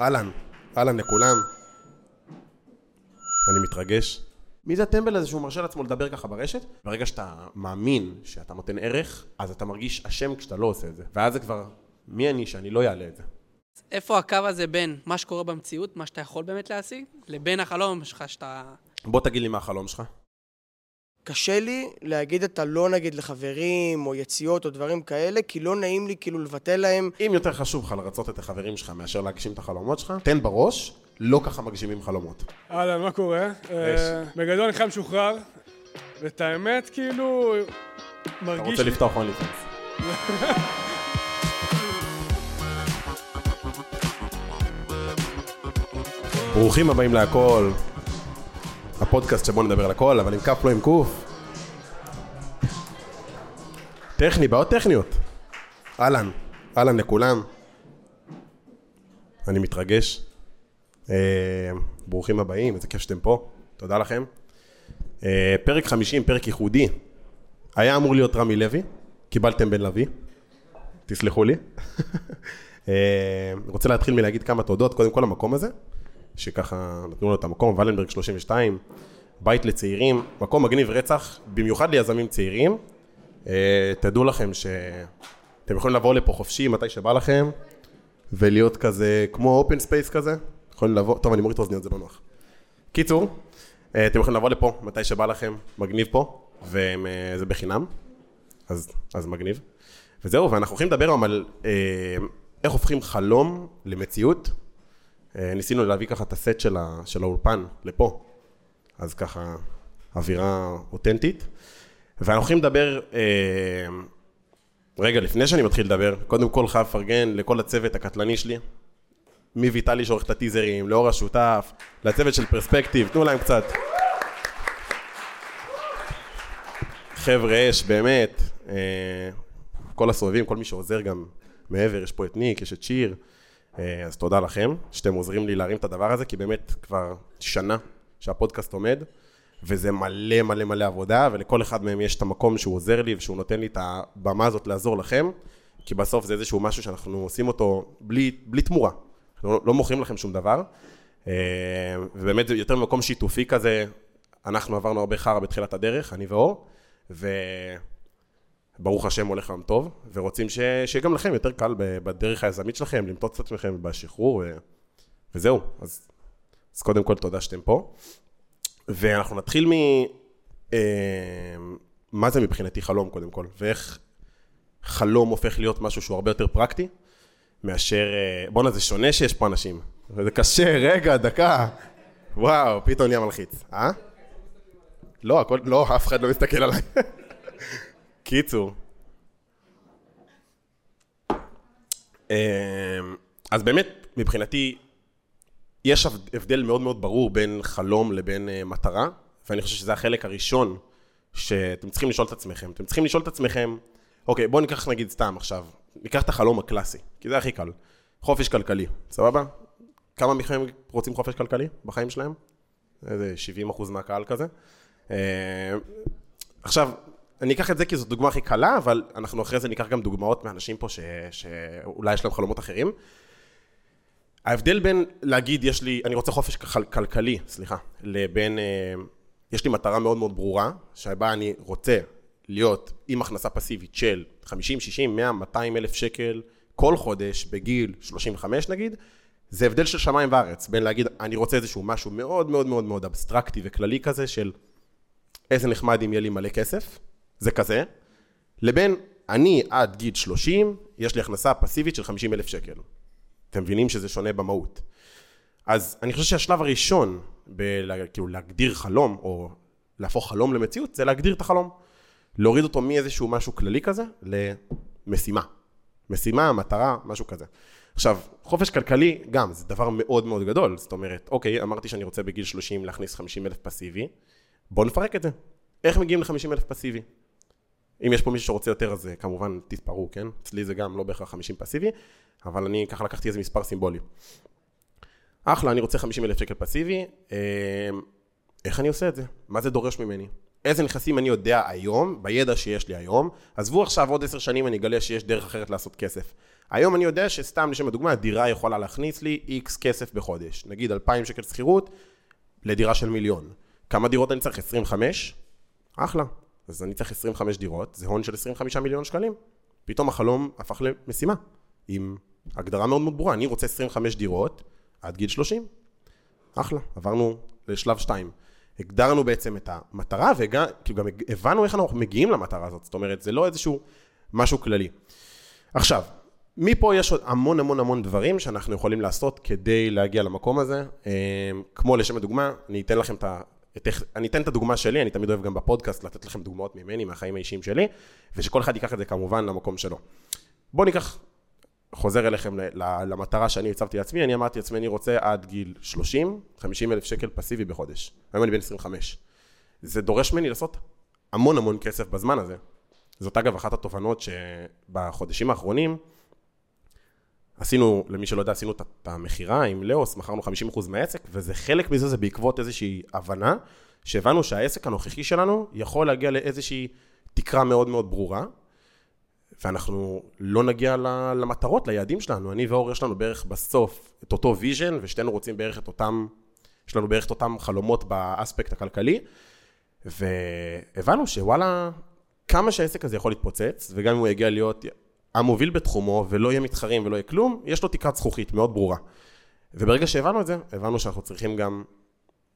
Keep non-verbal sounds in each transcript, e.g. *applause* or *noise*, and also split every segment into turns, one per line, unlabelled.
אהלן, אהלן לכולם. אני מתרגש. מי זה הטמבל הזה שהוא מרשה לעצמו לדבר ככה ברשת? ברגע שאתה מאמין שאתה נותן ערך, אז אתה מרגיש אשם כשאתה לא עושה את זה. ואז זה כבר, מי אני שאני לא אעלה את זה?
איפה הקו הזה בין מה שקורה במציאות, מה שאתה יכול באמת להשיג, לבין החלום שלך שאתה...
בוא תגיד לי מה החלום שלך.
קשה לי להגיד את הלא נגיד לחברים, או יציאות, או דברים כאלה, כי לא נעים לי כאילו לבטל להם.
אם יותר חשוב לך לרצות את החברים שלך מאשר להגשים את החלומות שלך, תן בראש, לא ככה מגשימים חלומות.
אהלן, מה קורה? אה, בגדול אני חייל משוחרר, ואת האמת, כאילו,
אתה
מרגיש...
רוצה לפתוח אונלי פנס. *laughs* ברוכים הבאים להכל. הפודקאסט שבו נדבר על הכל, אבל עם כף לא עם קוף. טכני, בעיות טכניות. אהלן, אהלן לכולם. אני מתרגש. אה, ברוכים הבאים, איזה כיף שאתם פה, תודה לכם. אה, פרק 50, פרק ייחודי. היה אמור להיות רמי לוי, קיבלתם בן לביא, תסלחו לי. *laughs* אה, רוצה להתחיל מלהגיד כמה תודות, קודם כל למקום הזה, שככה נתנו לו את המקום, ולנברג 32, בית לצעירים, מקום מגניב רצח, במיוחד ליזמים צעירים. אה, תדעו לכם שאתם יכולים לבוא לפה חופשי מתי שבא לכם, ולהיות כזה, כמו open space כזה, יכולים לבוא, טוב אני מוריד את האוזניות, זה לא נוח. קיצור, אה, אתם יכולים לבוא לפה מתי שבא לכם, מגניב פה, וזה בחינם, אז, אז מגניב. וזהו, ואנחנו הולכים לדבר היום על אה, איך הופכים חלום למציאות. אה, ניסינו להביא ככה את הסט של, ה, של האולפן לפה, אז ככה אווירה אותנטית. ואנחנו הולכים לדבר, אה, רגע, לפני שאני מתחיל לדבר, קודם כל חייב לפרגן לכל הצוות הקטלני שלי, מויטלי שעורך את הטיזרים, לאור השותף, לצוות של פרספקטיב, תנו להם קצת. חבר'ה אש, באמת, אה, כל הסובבים, כל מי שעוזר גם מעבר, יש פה את ניק, יש את שיר, אז תודה לכם שאתם עוזרים לי להרים את הדבר הזה, כי באמת כבר שנה שהפודקאסט עומד, וזה מלא מלא מלא עבודה, ולכל אחד מהם יש את המקום שהוא עוזר לי ושהוא נותן לי את הבמה הזאת לעזור לכם, כי בסוף זה איזשהו משהו שאנחנו עושים אותו בלי, בלי תמורה, אנחנו לא, לא מוכרים לכם שום דבר, אה, ובאמת זה יותר ממקום שיתופי כזה, אנחנו עברנו הרבה חרא בתחילת הדרך, אני ואור, וברוך השם הולך לנו טוב, ורוצים ש... שיהיה גם לכם יותר קל בדרך היזמית שלכם, למטוץ את עצמכם בשחרור, ו... וזהו, אז, אז קודם כל תודה שאתם פה. ואנחנו נתחיל מ... אה, מה זה מבחינתי חלום קודם כל, ואיך חלום הופך להיות משהו שהוא הרבה יותר פרקטי, מאשר... אה, בואנה, זה שונה שיש פה אנשים. זה קשה, רגע, דקה. וואו, פתאום נהיה מלחיץ. אה? לא, הכל, לא, אף אחד לא מסתכל עליי. *laughs* קיצור. אמ, אז באמת, מבחינתי, יש הבדל מאוד מאוד ברור בין חלום לבין אה, מטרה, ואני חושב שזה החלק הראשון שאתם צריכים לשאול את עצמכם. אתם צריכים לשאול את עצמכם, אוקיי, בואו ניקח נגיד סתם עכשיו, ניקח את החלום הקלאסי, כי זה הכי קל. חופש כלכלי, סבבה? כמה מכם רוצים חופש כלכלי בחיים שלהם? איזה 70 אחוז מהקהל כזה. אה, עכשיו, אני אקח את זה כי זו דוגמה הכי קלה, אבל אנחנו אחרי זה ניקח גם דוגמאות מאנשים פה ש... שאולי יש להם חלומות אחרים. ההבדל בין להגיד יש לי, אני רוצה חופש כל... כלכלי, סליחה, לבין, אה, יש לי מטרה מאוד מאוד ברורה, שבה אני רוצה להיות עם הכנסה פסיבית של 50, 60, 100, 200 אלף שקל כל חודש בגיל 35 נגיד, זה הבדל של שמיים וארץ, בין להגיד אני רוצה איזשהו משהו מאוד מאוד מאוד מאוד אבסטרקטי וכללי כזה של איזה נחמד אם יהיה לי מלא כסף, זה כזה, לבין אני עד גיל 30, יש לי הכנסה פסיבית של 50 אלף שקל. אתם מבינים שזה שונה במהות. אז אני חושב שהשלב הראשון, בלה, כאילו להגדיר חלום, או להפוך חלום למציאות, זה להגדיר את החלום. להוריד אותו מאיזשהו משהו כללי כזה, למשימה. משימה, מטרה, משהו כזה. עכשיו, חופש כלכלי, גם, זה דבר מאוד מאוד גדול. זאת אומרת, אוקיי, אמרתי שאני רוצה בגיל 30 להכניס 50 אלף פסיבי, בואו נפרק את זה. איך מגיעים ל-50 אלף פסיבי? אם יש פה מישהו שרוצה יותר, אז כמובן תתפרעו, כן? אצלי זה גם לא בהכרח 50 פסיבי, אבל אני ככה לקחתי איזה מספר סימבולי. אחלה, אני רוצה 50 אלף שקל פסיבי, איך אני עושה את זה? מה זה דורש ממני? איזה נכסים אני יודע היום, בידע שיש לי היום, עזבו עכשיו עוד עשר שנים אני אגלה שיש דרך אחרת לעשות כסף. היום אני יודע שסתם, לשם הדוגמה, דירה יכולה להכניס לי איקס כסף בחודש. נגיד 2,000 שקל שכירות לדירה של מיליון. כמה דירות אני צריך? 25? אחלה. אז אני צריך 25 דירות, זה הון של 25 מיליון שקלים. פתאום החלום הפך למשימה, עם הגדרה מאוד מאוד ברורה. אני רוצה 25 דירות עד גיל 30. אחלה, עברנו לשלב 2. הגדרנו בעצם את המטרה, וגם הבנו איך אנחנו מגיעים למטרה הזאת. זאת אומרת, זה לא איזשהו משהו כללי. עכשיו, מפה יש עוד המון המון המון דברים שאנחנו יכולים לעשות כדי להגיע למקום הזה. אה, כמו לשם הדוגמה, אני אתן לכם את ה... אני אתן את הדוגמה שלי, אני תמיד אוהב גם בפודקאסט לתת לכם דוגמאות ממני, מהחיים האישיים שלי, ושכל אחד ייקח את זה כמובן למקום שלו. בואו ניקח, חוזר אליכם למטרה שאני הצבתי לעצמי, אני אמרתי לעצמי, אני רוצה עד גיל 30, 50 אלף שקל פסיבי בחודש. היום אני בן 25. זה דורש ממני לעשות המון המון כסף בזמן הזה. זאת אגב אחת התובנות שבחודשים האחרונים, עשינו, למי שלא יודע, עשינו את המכירה עם לאוס, מכרנו 50% מהעסק, וזה חלק מזה זה בעקבות איזושהי הבנה, שהבנו שהעסק הנוכחי שלנו יכול להגיע לאיזושהי תקרה מאוד מאוד ברורה, ואנחנו לא נגיע למטרות, ליעדים שלנו. אני ואור, יש לנו בערך בסוף את אותו vision, ושנינו רוצים בערך את אותם, יש לנו בערך את אותם חלומות באספקט הכלכלי, והבנו שוואלה, כמה שהעסק הזה יכול להתפוצץ, וגם אם הוא יגיע להיות המוביל בתחומו, ולא יהיה מתחרים ולא יהיה כלום, יש לו תקרת זכוכית מאוד ברורה. וברגע שהבנו את זה, הבנו שאנחנו צריכים גם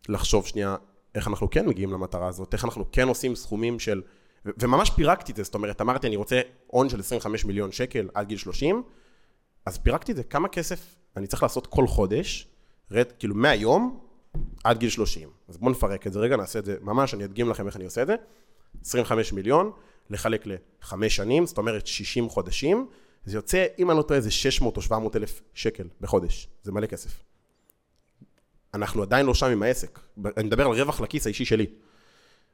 לחשוב שנייה איך אנחנו כן מגיעים למטרה הזאת, איך אנחנו כן עושים סכומים של... וממש פירקתי את זה, זאת אומרת, אמרתי, אני רוצה הון של 25 מיליון שקל עד גיל 30, אז פירקתי את זה, כמה כסף אני צריך לעשות כל חודש, רד, כאילו מהיום עד גיל 30. אז בואו נפרק את זה רגע, נעשה את זה ממש, אני אדגים לכם איך אני עושה את זה. 25 מיליון, לחלק לחמש שנים, זאת אומרת 60 חודשים, זה יוצא, אם אני לא טועה, איזה 600 או 700 אלף שקל בחודש. זה מלא כסף. אנחנו עדיין לא שם עם העסק. אני מדבר על רווח לכיס האישי שלי.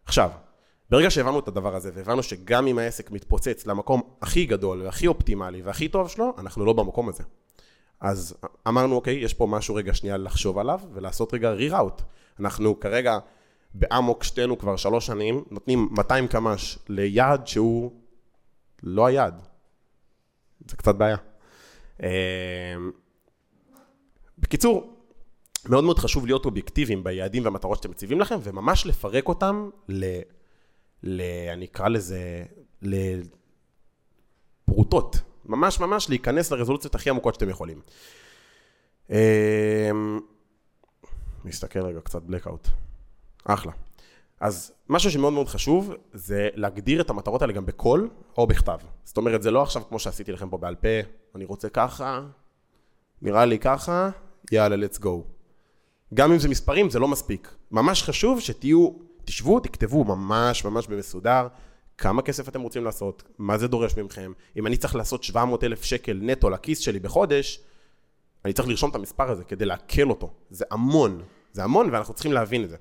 עכשיו, ברגע שהבנו את הדבר הזה, והבנו שגם אם העסק מתפוצץ למקום הכי גדול והכי אופטימלי והכי טוב שלו, אנחנו לא במקום הזה. אז אמרנו, אוקיי, יש פה משהו רגע שנייה לחשוב עליו, ולעשות רגע ריראוט. אנחנו כרגע באמוק שתינו כבר שלוש שנים, נותנים 200 קמ"ש ליעד שהוא לא היעד. זה קצת בעיה. אמ, בקיצור, מאוד מאוד חשוב להיות אובייקטיביים ביעדים והמטרות שאתם מציבים לכם, וממש לפרק אותם ל... ל... אני אקרא לזה... לפרוטות. ממש ממש להיכנס לרזולוציות הכי עמוקות שאתם יכולים. נסתכל אמ, רגע, קצת blackout. אחלה. אז משהו שמאוד מאוד חשוב זה להגדיר את המטרות האלה גם בקול או בכתב. זאת אומרת, זה לא עכשיו כמו שעשיתי לכם פה בעל פה, אני רוצה ככה, נראה לי ככה, יאללה, let's go. גם אם זה מספרים, זה לא מספיק. ממש חשוב שתהיו, תשבו, תכתבו ממש ממש במסודר, כמה כסף אתם רוצים לעשות, מה זה דורש ממכם. אם אני צריך לעשות 700 אלף שקל נטו לכיס שלי בחודש, אני צריך לרשום את המספר הזה כדי לעכל אותו. זה המון, זה המון ואנחנו צריכים להבין את זה.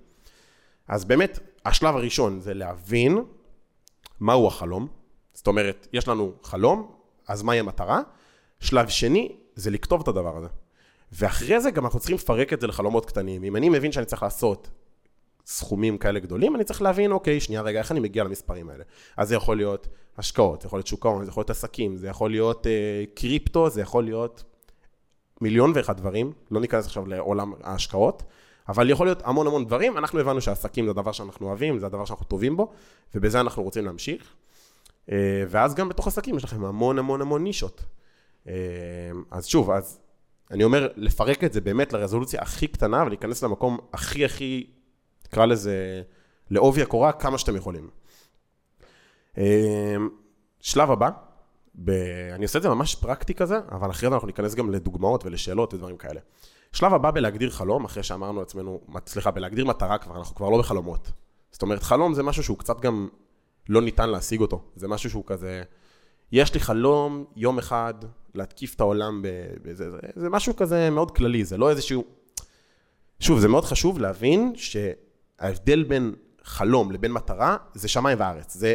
אז באמת, השלב הראשון זה להבין מהו החלום. זאת אומרת, יש לנו חלום, אז מהי המטרה? שלב שני זה לכתוב את הדבר הזה. ואחרי זה גם אנחנו צריכים לפרק את זה לחלומות קטנים. אם אני מבין שאני צריך לעשות סכומים כאלה גדולים, אני צריך להבין, אוקיי, שנייה רגע, איך אני מגיע למספרים האלה? אז זה יכול להיות השקעות, זה יכול להיות שוק ההון, זה יכול להיות עסקים, זה יכול להיות אה, קריפטו, זה יכול להיות מיליון ואחד דברים, לא ניכנס עכשיו לעולם ההשקעות, אבל יכול להיות המון המון דברים, אנחנו הבנו שעסקים זה הדבר שאנחנו אוהבים, זה הדבר שאנחנו טובים בו, ובזה אנחנו רוצים להמשיך. אה, ואז גם בתוך עסקים יש לכם המון המון המון נישות. אה, אז שוב, אז אני אומר, לפרק את זה באמת לרזולוציה הכי קטנה ולהיכנס למקום הכי הכי, נקרא לזה, לעובי הקורה, כמה שאתם יכולים. אה, שלב הבא, ב... אני עושה את זה ממש פרקטי כזה, אבל אחרי זה אנחנו ניכנס גם לדוגמאות ולשאלות ודברים כאלה. שלב הבא בלהגדיר חלום, אחרי שאמרנו לעצמנו, סליחה, בלהגדיר מטרה כבר, אנחנו כבר לא בחלומות. זאת אומרת, חלום זה משהו שהוא קצת גם לא ניתן להשיג אותו. זה משהו שהוא כזה, יש לי חלום יום אחד להתקיף את העולם בזה, זה, זה משהו כזה מאוד כללי, זה לא איזשהו... שוב, זה מאוד חשוב להבין שההבדל בין חלום לבין מטרה זה שמיים וארץ. זה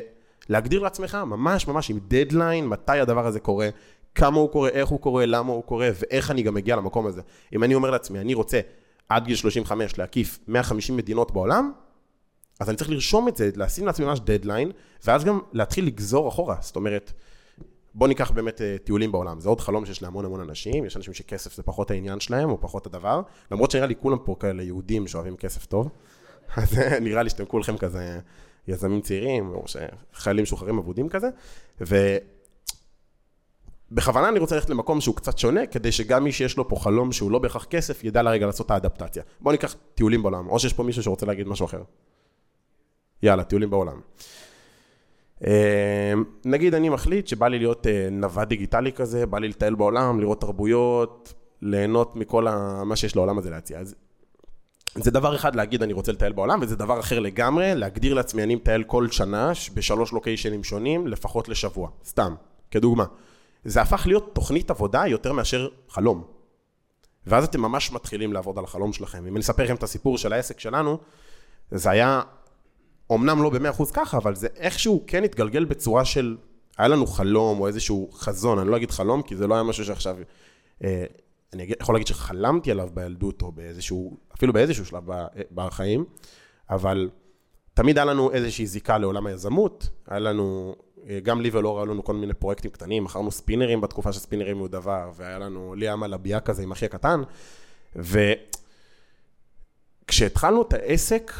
להגדיר לעצמך ממש ממש עם דדליין, מתי הדבר הזה קורה, כמה הוא קורה, איך הוא קורה, למה הוא קורה, ואיך אני גם מגיע למקום הזה. אם אני אומר לעצמי, אני רוצה עד גיל 35 להקיף 150 מדינות בעולם, אז אני צריך לרשום את זה, לשים לעצמי ממש דדליין, ואז גם להתחיל לגזור אחורה. זאת אומרת, בוא ניקח באמת אה, טיולים בעולם, זה עוד חלום שיש להמון המון אנשים, יש אנשים שכסף זה פחות העניין שלהם, או פחות הדבר, למרות שנראה לי כולם פה כאלה יהודים שאוהבים כסף טוב, *laughs* אז אה, נראה לי שאתם כולכם כזה יזמים צעירים, או שחיילים משוחררים אבודים כזה, ובכוונה אני רוצה ללכת למקום שהוא קצת שונה, כדי שגם מי שיש לו פה חלום שהוא לא בהכרח כסף, ידע לרגע לעשות את האדפטציה. בוא ניקח טיולים בעולם, או שיש פה מישהו שרוצה להגיד משהו אחר. יאללה, טיולים בעולם. אה, נגיד אני מחליט שבא לי להיות אה, נווד דיגיטלי כזה, בא לי לטייל בעולם, לראות תרבויות, ליהנות מכל מה שיש לעולם הזה להציע. אז זה דבר אחד להגיד אני רוצה לטייל בעולם, וזה דבר אחר לגמרי, להגדיר לעצמי אני מטייל כל שנה בשלוש לוקיישנים שונים, לפחות לשבוע, סתם, כדוגמה. זה הפך להיות תוכנית עבודה יותר מאשר חלום. ואז אתם ממש מתחילים לעבוד על החלום שלכם. אם אני אספר לכם את הסיפור של העסק שלנו, זה היה אמנם לא במאה אחוז ככה, אבל זה איכשהו כן התגלגל בצורה של, היה לנו חלום או איזשהו חזון, אני לא אגיד חלום, כי זה לא היה משהו שעכשיו, אה, אני יכול להגיד שחלמתי עליו בילדות, או באיזשהו, אפילו באיזשהו שלב בחיים, אבל תמיד היה לנו איזושהי זיקה לעולם היזמות, היה לנו, גם לי ולא היו לנו כל מיני פרויקטים קטנים, מכרנו ספינרים בתקופה שספינרים היו דבר, והיה לנו, לי היה מלבייה כזה עם אחי הקטן, וכשהתחלנו את העסק,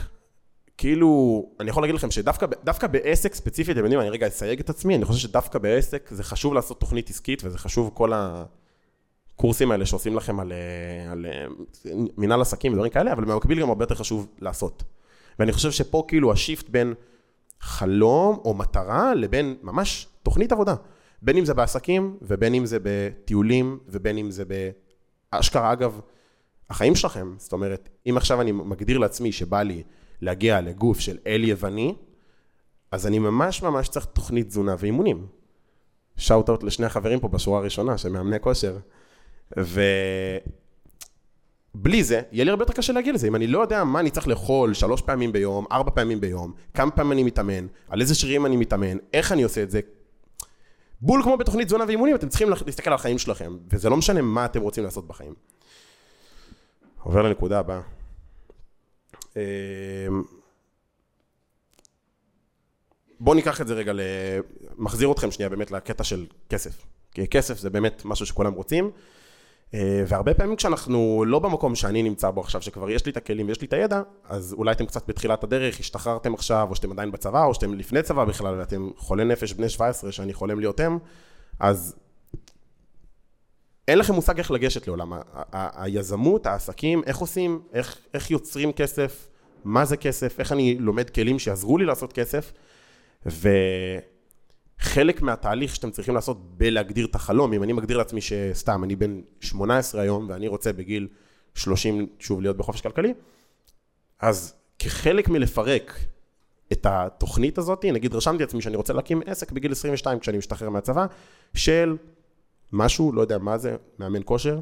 כאילו, אני יכול להגיד לכם שדווקא בעסק ספציפי, אתם יודעים, אני רגע אסייג את עצמי, אני חושב שדווקא בעסק זה חשוב לעשות תוכנית עסקית, וזה חשוב כל הקורסים האלה שעושים לכם על, על מנהל עסקים ודברים כאלה, אבל במקביל גם הרבה יותר חשוב לעשות. ואני חושב שפה כאילו ה shift בין חלום או מטרה לבין ממש תוכנית עבודה. בין אם זה בעסקים, ובין אם זה בטיולים, ובין אם זה באשכרה, אגב, החיים שלכם. זאת אומרת, אם עכשיו אני מגדיר לעצמי שבא לי להגיע לגוף של אל יווני, אז אני ממש ממש צריך תוכנית תזונה ואימונים. shout-out לשני החברים פה בשורה הראשונה, שהם מאמני כושר. ובלי זה, יהיה לי הרבה יותר קשה להגיע לזה. אם אני לא יודע מה אני צריך לאכול שלוש פעמים ביום, ארבע פעמים ביום, כמה פעמים אני מתאמן, על איזה שרירים אני מתאמן, איך אני עושה את זה, בול כמו בתוכנית תזונה ואימונים, אתם צריכים להסתכל על החיים שלכם, וזה לא משנה מה אתם רוצים לעשות בחיים. עובר לנקודה הבאה. אמ, בואו ניקח את זה רגע, מחזיר אתכם שנייה באמת לקטע של כסף. כי כסף זה באמת משהו שכולם רוצים, והרבה פעמים כשאנחנו לא במקום שאני נמצא בו עכשיו, שכבר יש לי את הכלים ויש לי את הידע, אז אולי אתם קצת בתחילת הדרך, השתחררתם עכשיו, או שאתם עדיין בצבא, או שאתם לפני צבא בכלל, ואתם חולי נפש בני 17 שאני חולם להיות הם, אז אין לכם מושג איך לגשת לעולם. היזמות, העסקים, איך עושים, איך, איך יוצרים כסף, מה זה כסף, איך אני לומד כלים שיעזרו לי לעשות כסף, וחלק מהתהליך שאתם צריכים לעשות בלהגדיר את החלום, אם אני מגדיר לעצמי שסתם, אני בן 18 היום ואני רוצה בגיל 30 שוב להיות בחופש כלכלי, אז כחלק מלפרק את התוכנית הזאת, נגיד רשמתי לעצמי שאני רוצה להקים עסק בגיל 22 כשאני משתחרר מהצבא, של משהו, לא יודע מה זה, מאמן כושר,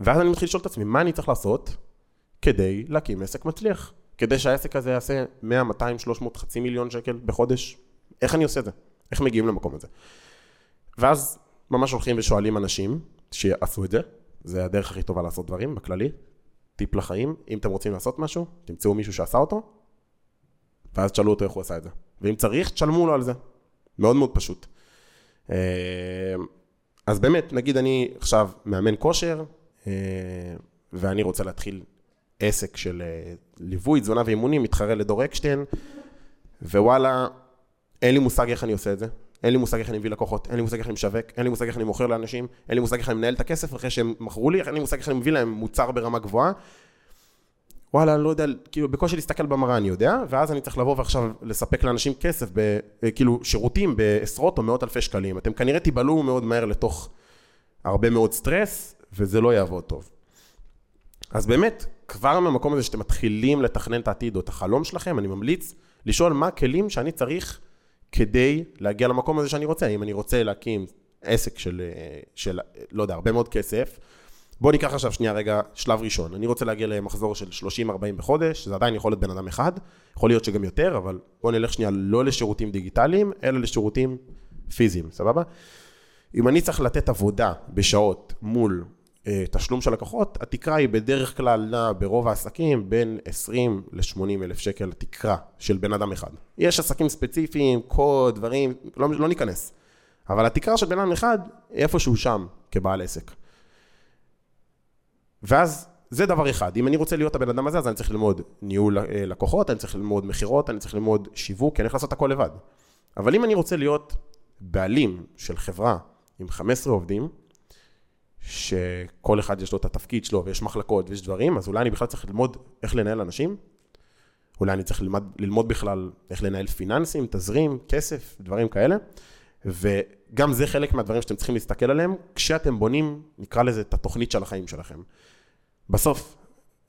ואז אני מתחיל לשאול את עצמי, מה אני צריך לעשות כדי להקים עסק מצליח? כדי שהעסק הזה יעשה 100, 200, 300, חצי מיליון שקל בחודש? איך אני עושה את זה? איך מגיעים למקום הזה? ואז ממש הולכים ושואלים אנשים שיעשו את זה, זה הדרך הכי טובה לעשות דברים בכללי, טיפ לחיים, אם אתם רוצים לעשות משהו, תמצאו מישהו שעשה אותו, ואז תשאלו אותו איך הוא עשה את זה. ואם צריך, תשלמו לו על זה. מאוד מאוד פשוט. אה, אז באמת, נגיד אני עכשיו מאמן כושר, אה, ואני רוצה להתחיל עסק של אה, ליווי, תזונה ואימונים, מתחרה לדור אקשטיין, ווואלה, אין לי מושג איך אני עושה את זה. אין לי מושג איך אני מביא לקוחות, אין לי מושג איך אני משווק, אין לי מושג איך אני מוכר לאנשים, אין לי מושג איך אני מנהל את הכסף אחרי שהם מכרו לי, אין לי מושג איך אני מביא להם מוצר ברמה גבוהה. וואלה, אני לא יודע, כאילו בקושי להסתכל במראה אני יודע, ואז אני צריך לבוא ועכשיו לספק לאנשים כסף, ב, כאילו שירותים בעשרות או מאות אלפי שקלים. אתם כנראה תיבלעו מאוד מהר לתוך הרבה מאוד סטרס, וזה לא יעבוד טוב. אז באמת, כבר מהמקום הזה שאתם מתחילים לתכנן את העתיד או את החלום שלכם, אני ממליץ לשאול מה הכלים שאני צריך כדי להגיע למקום הזה שאני רוצה. אם אני רוצה להקים עסק של, של לא יודע, הרבה מאוד כסף, בוא ניקח עכשיו שנייה רגע שלב ראשון. אני רוצה להגיע למחזור של 30-40 בחודש, זה עדיין יכול להיות בן אדם אחד, יכול להיות שגם יותר, אבל בוא נלך שנייה לא לשירותים דיגיטליים, אלא לשירותים פיזיים, סבבה? אם אני צריך לתת עבודה בשעות מול אה, תשלום של לקוחות, התקרה היא בדרך כלל נעה ברוב העסקים בין 20 ל-80 אלף שקל תקרה של בן אדם אחד. יש עסקים ספציפיים, קוד, דברים, לא, לא ניכנס. אבל התקרה של בן אדם אחד, איפשהו שם, כבעל עסק. ואז זה דבר אחד, אם אני רוצה להיות הבן אדם הזה, אז אני צריך ללמוד ניהול אה, לקוחות, אני צריך ללמוד מכירות, אני צריך ללמוד שיווק, כי אני הולך לעשות הכל לבד. אבל אם אני רוצה להיות בעלים של חברה עם 15 עובדים, שכל אחד יש לו את התפקיד שלו ויש מחלקות ויש דברים, אז אולי אני בכלל צריך ללמוד איך לנהל אנשים, אולי אני צריך ללמוד, ללמוד בכלל איך לנהל פיננסים, תזרים, כסף, דברים כאלה. וגם זה חלק מהדברים שאתם צריכים להסתכל עליהם, כשאתם בונים, נקרא לזה, את התוכנית של החיים שלכם. בסוף,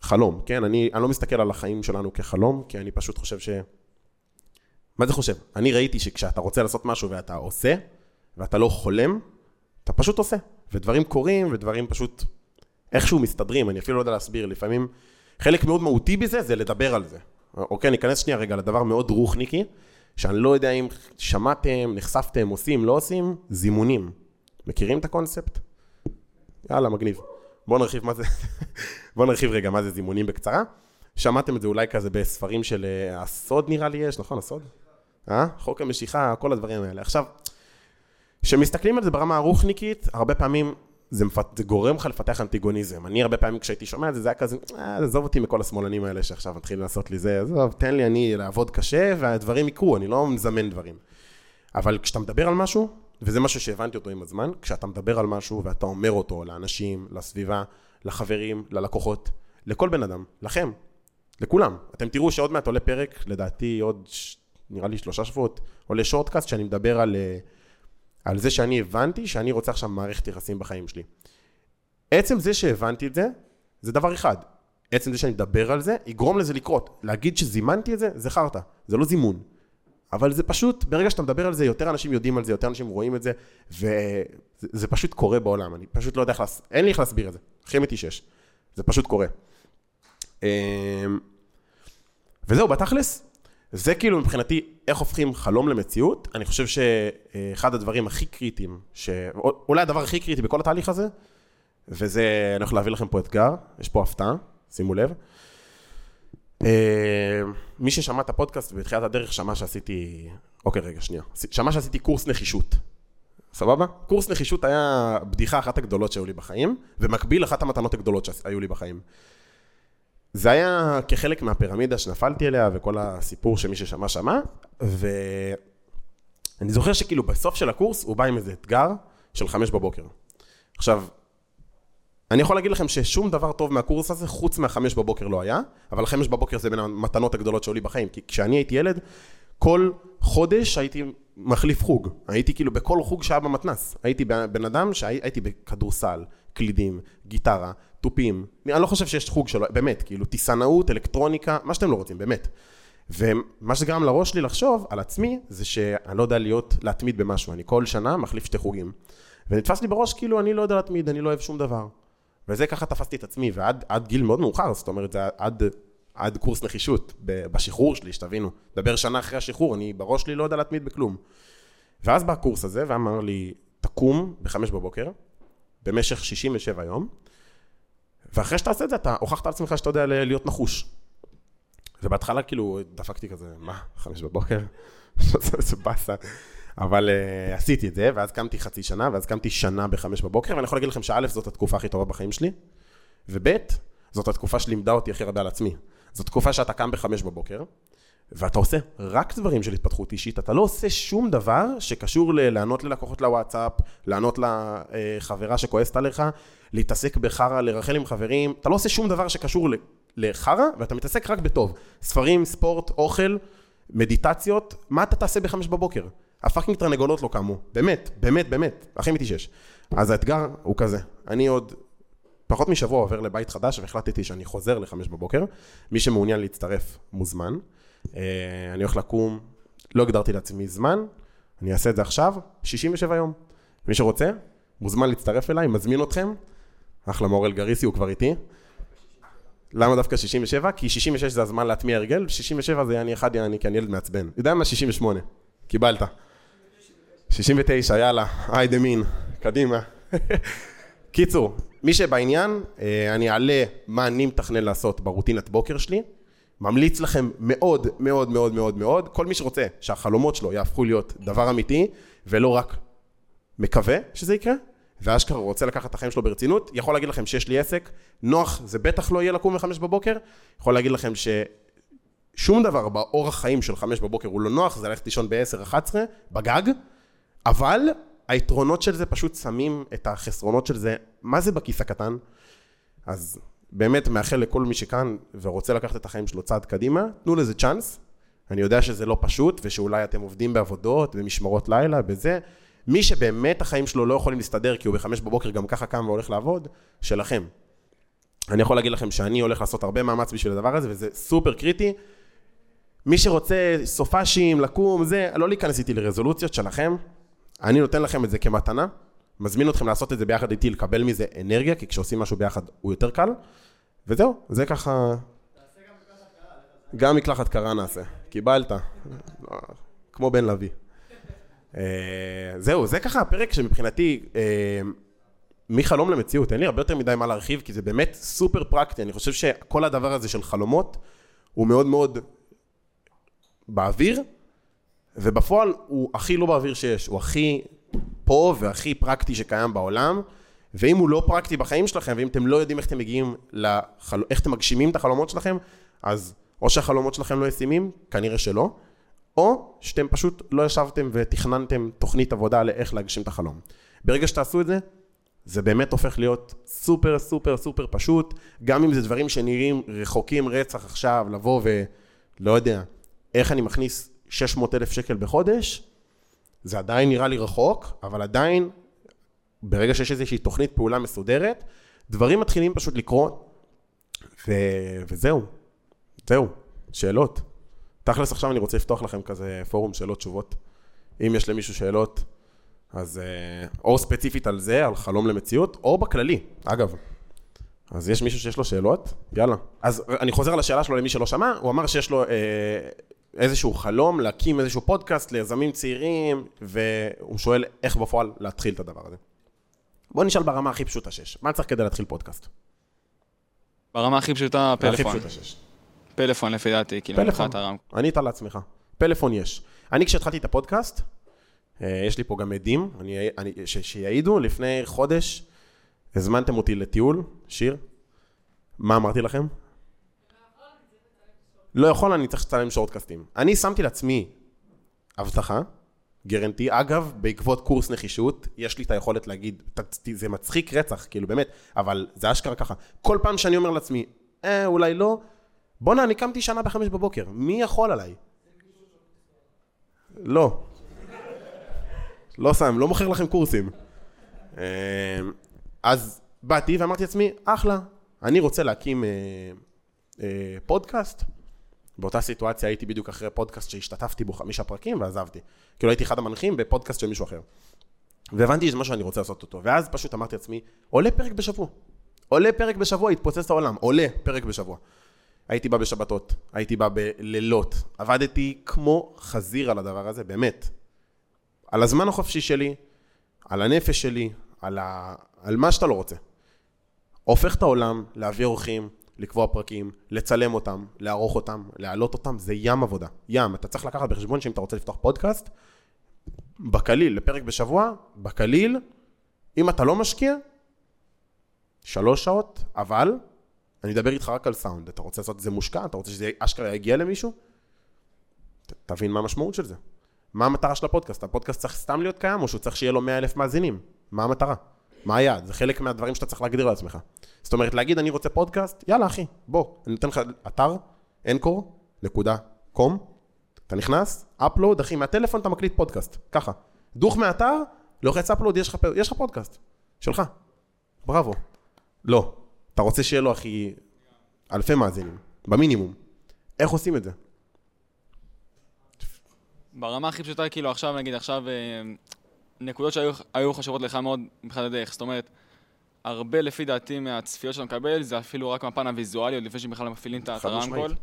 חלום, כן? אני, אני לא מסתכל על החיים שלנו כחלום, כי אני פשוט חושב ש... מה זה חושב? אני ראיתי שכשאתה רוצה לעשות משהו ואתה עושה, ואתה לא חולם, אתה פשוט עושה. ודברים קורים, ודברים פשוט איכשהו מסתדרים, אני אפילו לא יודע להסביר, לפעמים חלק מאוד מהותי בזה זה לדבר על זה. אוקיי, ניכנס שנייה רגע לדבר מאוד רוחניקי, שאני לא יודע אם שמעתם, נחשפתם, עושים, לא עושים, זימונים. מכירים את הקונספט? יאללה, מגניב. בואו נרחיב מה זה, *laughs* בואו נרחיב רגע מה זה זימונים בקצרה. שמעתם את זה אולי כזה בספרים של אה, הסוד נראה לי יש, נכון? הסוד? אה? חוק המשיכה, כל הדברים האלה. עכשיו, כשמסתכלים על זה ברמה הרוחניקית, הרבה פעמים זה, מפת... זה גורם לך לפתח אנטיגוניזם. אני הרבה פעמים כשהייתי שומע את זה, זה היה כזה, אה, עזוב אותי מכל השמאלנים האלה שעכשיו מתחילים לעשות לי זה, עזוב, תן לי אני לעבוד קשה והדברים יקרו, אני לא מזמן דברים. אבל כשאתה מדבר על משהו, וזה משהו שהבנתי אותו עם הזמן, כשאתה מדבר על משהו ואתה אומר אותו לאנשים, לסביבה, לחברים, ללקוחות, לכל בן אדם, לכם, לכולם. אתם תראו שעוד מעט עולה פרק, לדעתי עוד, נראה לי שלושה שבועות, עולה שורטקאסט שאני מדבר על... Uh, על זה שאני הבנתי שאני רוצה עכשיו מערכת יחסים בחיים שלי. עצם זה שהבנתי את זה, זה דבר אחד. עצם זה שאני מדבר על זה, יגרום לזה לקרות. להגיד שזימנתי את זה, זה חרטא, זה לא זימון. אבל זה פשוט, ברגע שאתה מדבר על זה, יותר אנשים יודעים על זה, יותר אנשים רואים את זה, וזה פשוט קורה בעולם. אני פשוט לא יודע איך, להס... אין לי איך להסביר את זה. הכי אמיתי שיש. זה פשוט קורה. אמ, וזהו, בתכלס, זה כאילו מבחינתי איך הופכים חלום למציאות. אני חושב שאחד הדברים הכי קריטיים, אולי הדבר הכי קריטי בכל התהליך הזה, וזה, אני הולך להביא לכם פה אתגר, יש פה הפתעה, שימו לב. אה, מי ששמע את הפודקאסט בתחילת הדרך שמע שעשיתי, אוקיי רגע שנייה, שמע שעשיתי קורס נחישות. סבבה? קורס נחישות היה בדיחה אחת הגדולות שהיו לי בחיים, ומקביל אחת המתנות הגדולות שהיו לי בחיים. זה היה כחלק מהפירמידה שנפלתי אליה וכל הסיפור שמי ששמע שמע, ואני זוכר שכאילו בסוף של הקורס הוא בא עם איזה אתגר של חמש בבוקר. עכשיו, אני יכול להגיד לכם ששום דבר טוב מהקורס הזה חוץ מהחמש בבוקר לא היה, אבל חמש בבוקר זה בין המתנות הגדולות שהיו לי בחיים, כי כשאני הייתי ילד, כל חודש הייתי מחליף חוג. הייתי כאילו בכל חוג שהיה במתנ"ס. הייתי בן אדם שהייתי בכדורסל, קלידים, גיטרה, תופים. אני לא חושב שיש חוג שלו, באמת, כאילו טיסנאות, אלקטרוניקה, מה שאתם לא רוצים, באמת. ומה שזה גרם לראש שלי לחשוב על עצמי, זה שאני לא יודע להיות, להתמיד במשהו. אני כל שנה מחליף שתי חוגים. ונתפס לי בראש כאילו אני לא יודע להתמיד, אני לא אוהב שום דבר. וזה ככה תפסתי את עצמי, ועד גיל מאוד מאוחר, זאת אומרת, זה עד, עד קורס נחישות, בשחרור שלי, שתבינו. דבר שנה אחרי השחרור, אני בראש שלי לא יודע להתמיד בכלום. ואז בא הקורס הזה ואמר לי, תקום בחמש בבוקר, במשך 67 יום, ואחרי שאתה עושה את זה, אתה הוכחת על עצמך שאתה יודע להיות נחוש. ובהתחלה כאילו דפקתי כזה, מה, חמש בבוקר? *laughs* זה באסה. אבל uh, עשיתי את זה, ואז קמתי חצי שנה, ואז קמתי שנה בחמש בבוקר, ואני יכול להגיד לכם שא', זאת התקופה הכי טובה בחיים שלי, וב', זאת התקופה שלימדה אותי הכי הרבה על עצמי. זאת תקופה שאתה קם בחמש בבוקר, ואתה עושה רק דברים של התפתחות אישית, אתה לא עושה שום דבר שקשור לענות ללקוחות לוואטסאפ, לענות לחברה שכועסת עליך, להתעסק בחרא, לרחל עם חברים, אתה לא עושה שום דבר שקשור לחרא, ואתה מתעסק רק בטוב. ספרים, ספורט, אוכל, מדיטציות, מה אתה תעשה בחמש בבוקר? הפאקינג תרנגולות לא קמו, באמת, באמת, באמת, הכי אמיתי שיש. אז האתגר הוא כזה, אני עוד פחות משבוע עובר לבית חדש והחלטתי שאני חוזר לחמש בבוקר, מי שמעוניין להצטרף מוזמן. אה, אני הולך לקום, לא הגדרתי לעצמי זמן, אני אעשה את זה עכשיו, 67 יום. מי שרוצה, מוזמן להצטרף אליי, מזמין אתכם. אחלה מאור אלגריסי, הוא כבר איתי. למה דווקא 67? כי 66 זה הזמן להטמיע הרגל, 67 זה יעני אחד יעני, כי אני ילד מעצבן. יודע מה? 68. קיבלת. 69, יאללה, היידה מין, קדימה. *laughs* קיצור, מי שבעניין, אה, אני אעלה מה אני מתכנן לעשות ברוטינת בוקר שלי. ממליץ לכם מאוד מאוד מאוד מאוד מאוד, כל מי שרוצה שהחלומות שלו יהפכו להיות דבר אמיתי ולא רק מקווה שזה יקרה, ואשכרה רוצה לקחת את החיים שלו ברצינות, יכול להגיד לכם שיש לי עסק, נוח, זה בטח לא יהיה לקום בחמש בבוקר, יכול להגיד לכם ששום דבר באורח חיים של חמש בבוקר הוא לא נוח, זה ללכת לישון ב-10-11, בגג, אבל היתרונות של זה פשוט שמים את החסרונות של זה, מה זה בכיס הקטן? אז באמת מאחל לכל מי שכאן ורוצה לקחת את החיים שלו צעד קדימה, תנו לזה צ'אנס. אני יודע שזה לא פשוט, ושאולי אתם עובדים בעבודות, במשמרות לילה, בזה. מי שבאמת החיים שלו לא יכולים להסתדר, כי הוא בחמש בבוקר גם ככה קם והולך לעבוד, שלכם. אני יכול להגיד לכם שאני הולך לעשות הרבה מאמץ בשביל הדבר הזה, וזה סופר קריטי. מי שרוצה סופאשים, לקום, זה, לא להיכנס איתי לרזולוציות שלכם. אני נותן לכם את זה כמתנה, מזמין אתכם לעשות את זה ביחד איתי, לקבל מזה אנרגיה, כי כשעושים משהו ביחד הוא יותר קל. וזהו, זה ככה... גם מקלחת קרה נעשה. קיבלת. כמו בן לביא. אה, זהו, זה ככה הפרק שמבחינתי, אה, מחלום למציאות, אין לי הרבה יותר מדי מה להרחיב, כי זה באמת סופר פרקטי. אני חושב שכל הדבר הזה של חלומות, הוא מאוד מאוד באוויר, ובפועל הוא הכי לא באוויר שיש, הוא הכי פה והכי פרקטי שקיים בעולם, ואם הוא לא פרקטי בחיים שלכם, ואם אתם לא יודעים איך אתם מגיעים, לחל... איך אתם מגשימים את החלומות שלכם, אז או שהחלומות שלכם לא ישימים, כנראה שלא, או שאתם פשוט לא ישבתם ותכננתם תוכנית עבודה לאיך להגשים את החלום. ברגע שתעשו את זה, זה באמת הופך להיות סופר סופר סופר פשוט, גם אם זה דברים שנראים רחוקים רצח עכשיו, לבוא ולא יודע, איך אני מכניס 600 אלף שקל בחודש, זה עדיין נראה לי רחוק, אבל עדיין, ברגע שיש איזושהי תוכנית פעולה מסודרת, דברים מתחילים פשוט לקרות, ו... וזהו, זהו, שאלות. תכלס עכשיו אני רוצה לפתוח לכם כזה פורום שאלות תשובות. אם יש למישהו שאלות, אז אה, או ספציפית על זה, על חלום למציאות, או בכללי, אגב. אז יש מישהו שיש לו שאלות? יאללה. אז אני חוזר על השאלה שלו למי שלא שמע, הוא אמר שיש לו אה, איזשהו חלום להקים איזשהו פודקאסט ליזמים צעירים, והוא שואל איך בפועל להתחיל את הדבר הזה. בוא נשאל ברמה הכי פשוטה שיש, מה צריך כדי להתחיל פודקאסט?
ברמה הכי פשוטה,
הכי
פלאפון.
פשוטה שיש.
פלאפון לפי דעתי, כאילו, מבחינת הרם.
ענית לעצמך. פלאפון יש. אני כשהתחלתי את הפודקאסט, אה, יש לי פה גם עדים, אני, אני, ש, שיעידו, לפני חודש הזמנתם אותי לטיול, שיר, מה אמרתי לכם? לא יכול, אני צריך לצלם שורטקאסטים. אני שמתי לעצמי הבטחה, גרנטי, אגב, בעקבות קורס נחישות, יש לי את היכולת להגיד, זה מצחיק רצח, כאילו באמת, אבל זה אשכרה ככה. כל פעם שאני אומר לעצמי, אה, אולי לא, בואנה, אני קמתי שנה בחמש בבוקר, מי יכול עליי? לא. לא שם, לא מוכר לכם קורסים. אה, אז באתי ואמרתי לעצמי, אחלה, אני רוצה להקים אה, אה, פודקאסט. באותה סיטואציה הייתי בדיוק אחרי פודקאסט שהשתתפתי בו חמישה פרקים ועזבתי. כאילו הייתי אחד המנחים בפודקאסט של מישהו אחר. והבנתי שזה מה שאני רוצה לעשות אותו. ואז פשוט אמרתי לעצמי, עולה פרק בשבוע. עולה פרק בשבוע, יתפוצץ העולם. עולה פרק בשבוע. הייתי בא בשבתות, הייתי בא בלילות, עבדתי כמו חזיר על הדבר הזה, באמת. על הזמן החופשי שלי, על הנפש שלי, על, ה... על מה שאתה לא רוצה. הופך את העולם, להביא אורחים, לקבוע פרקים, לצלם אותם, לערוך אותם, להעלות אותם, זה ים עבודה. ים. אתה צריך לקחת בחשבון שאם אתה רוצה לפתוח פודקאסט, בקליל, לפרק בשבוע, בקליל, אם אתה לא משקיע, שלוש שעות, אבל אני אדבר איתך רק על סאונד. אתה רוצה לעשות את זה מושקע? אתה רוצה שזה אשכרה יגיע למישהו? ת- תבין מה המשמעות של זה. מה המטרה של הפודקאסט? הפודקאסט צריך סתם להיות קיים, או שהוא צריך שיהיה לו 100 אלף מאזינים? מה המטרה? מה היעד? זה חלק מהדברים שאתה צריך להגדיר לעצמך. זאת אומרת, להגיד, אני רוצה פודקאסט, יאללה, אחי, בוא, אני נותן לך אתר, encore.com, אתה נכנס, upload, אחי, מהטלפון אתה מקליט פודקאסט, ככה. דוך מהאתר, לוחץ upload, יש לך, יש לך פודקאסט, שלך. בראבו. לא. אתה רוצה שיהיה לו, אחי, אלפי מאזינים, במינימום. איך עושים את זה?
ברמה הכי פשוטה, כאילו עכשיו, נגיד, עכשיו, אה, נקודות שהיו היו חשובות לך מאוד מבחינת הדרך. זאת אומרת, הרבה לפי דעתי מהצפיות שאתה מקבל, זה אפילו רק מהפן הוויזואלי, עוד לפני שבכלל מפעילים את. הרמקול.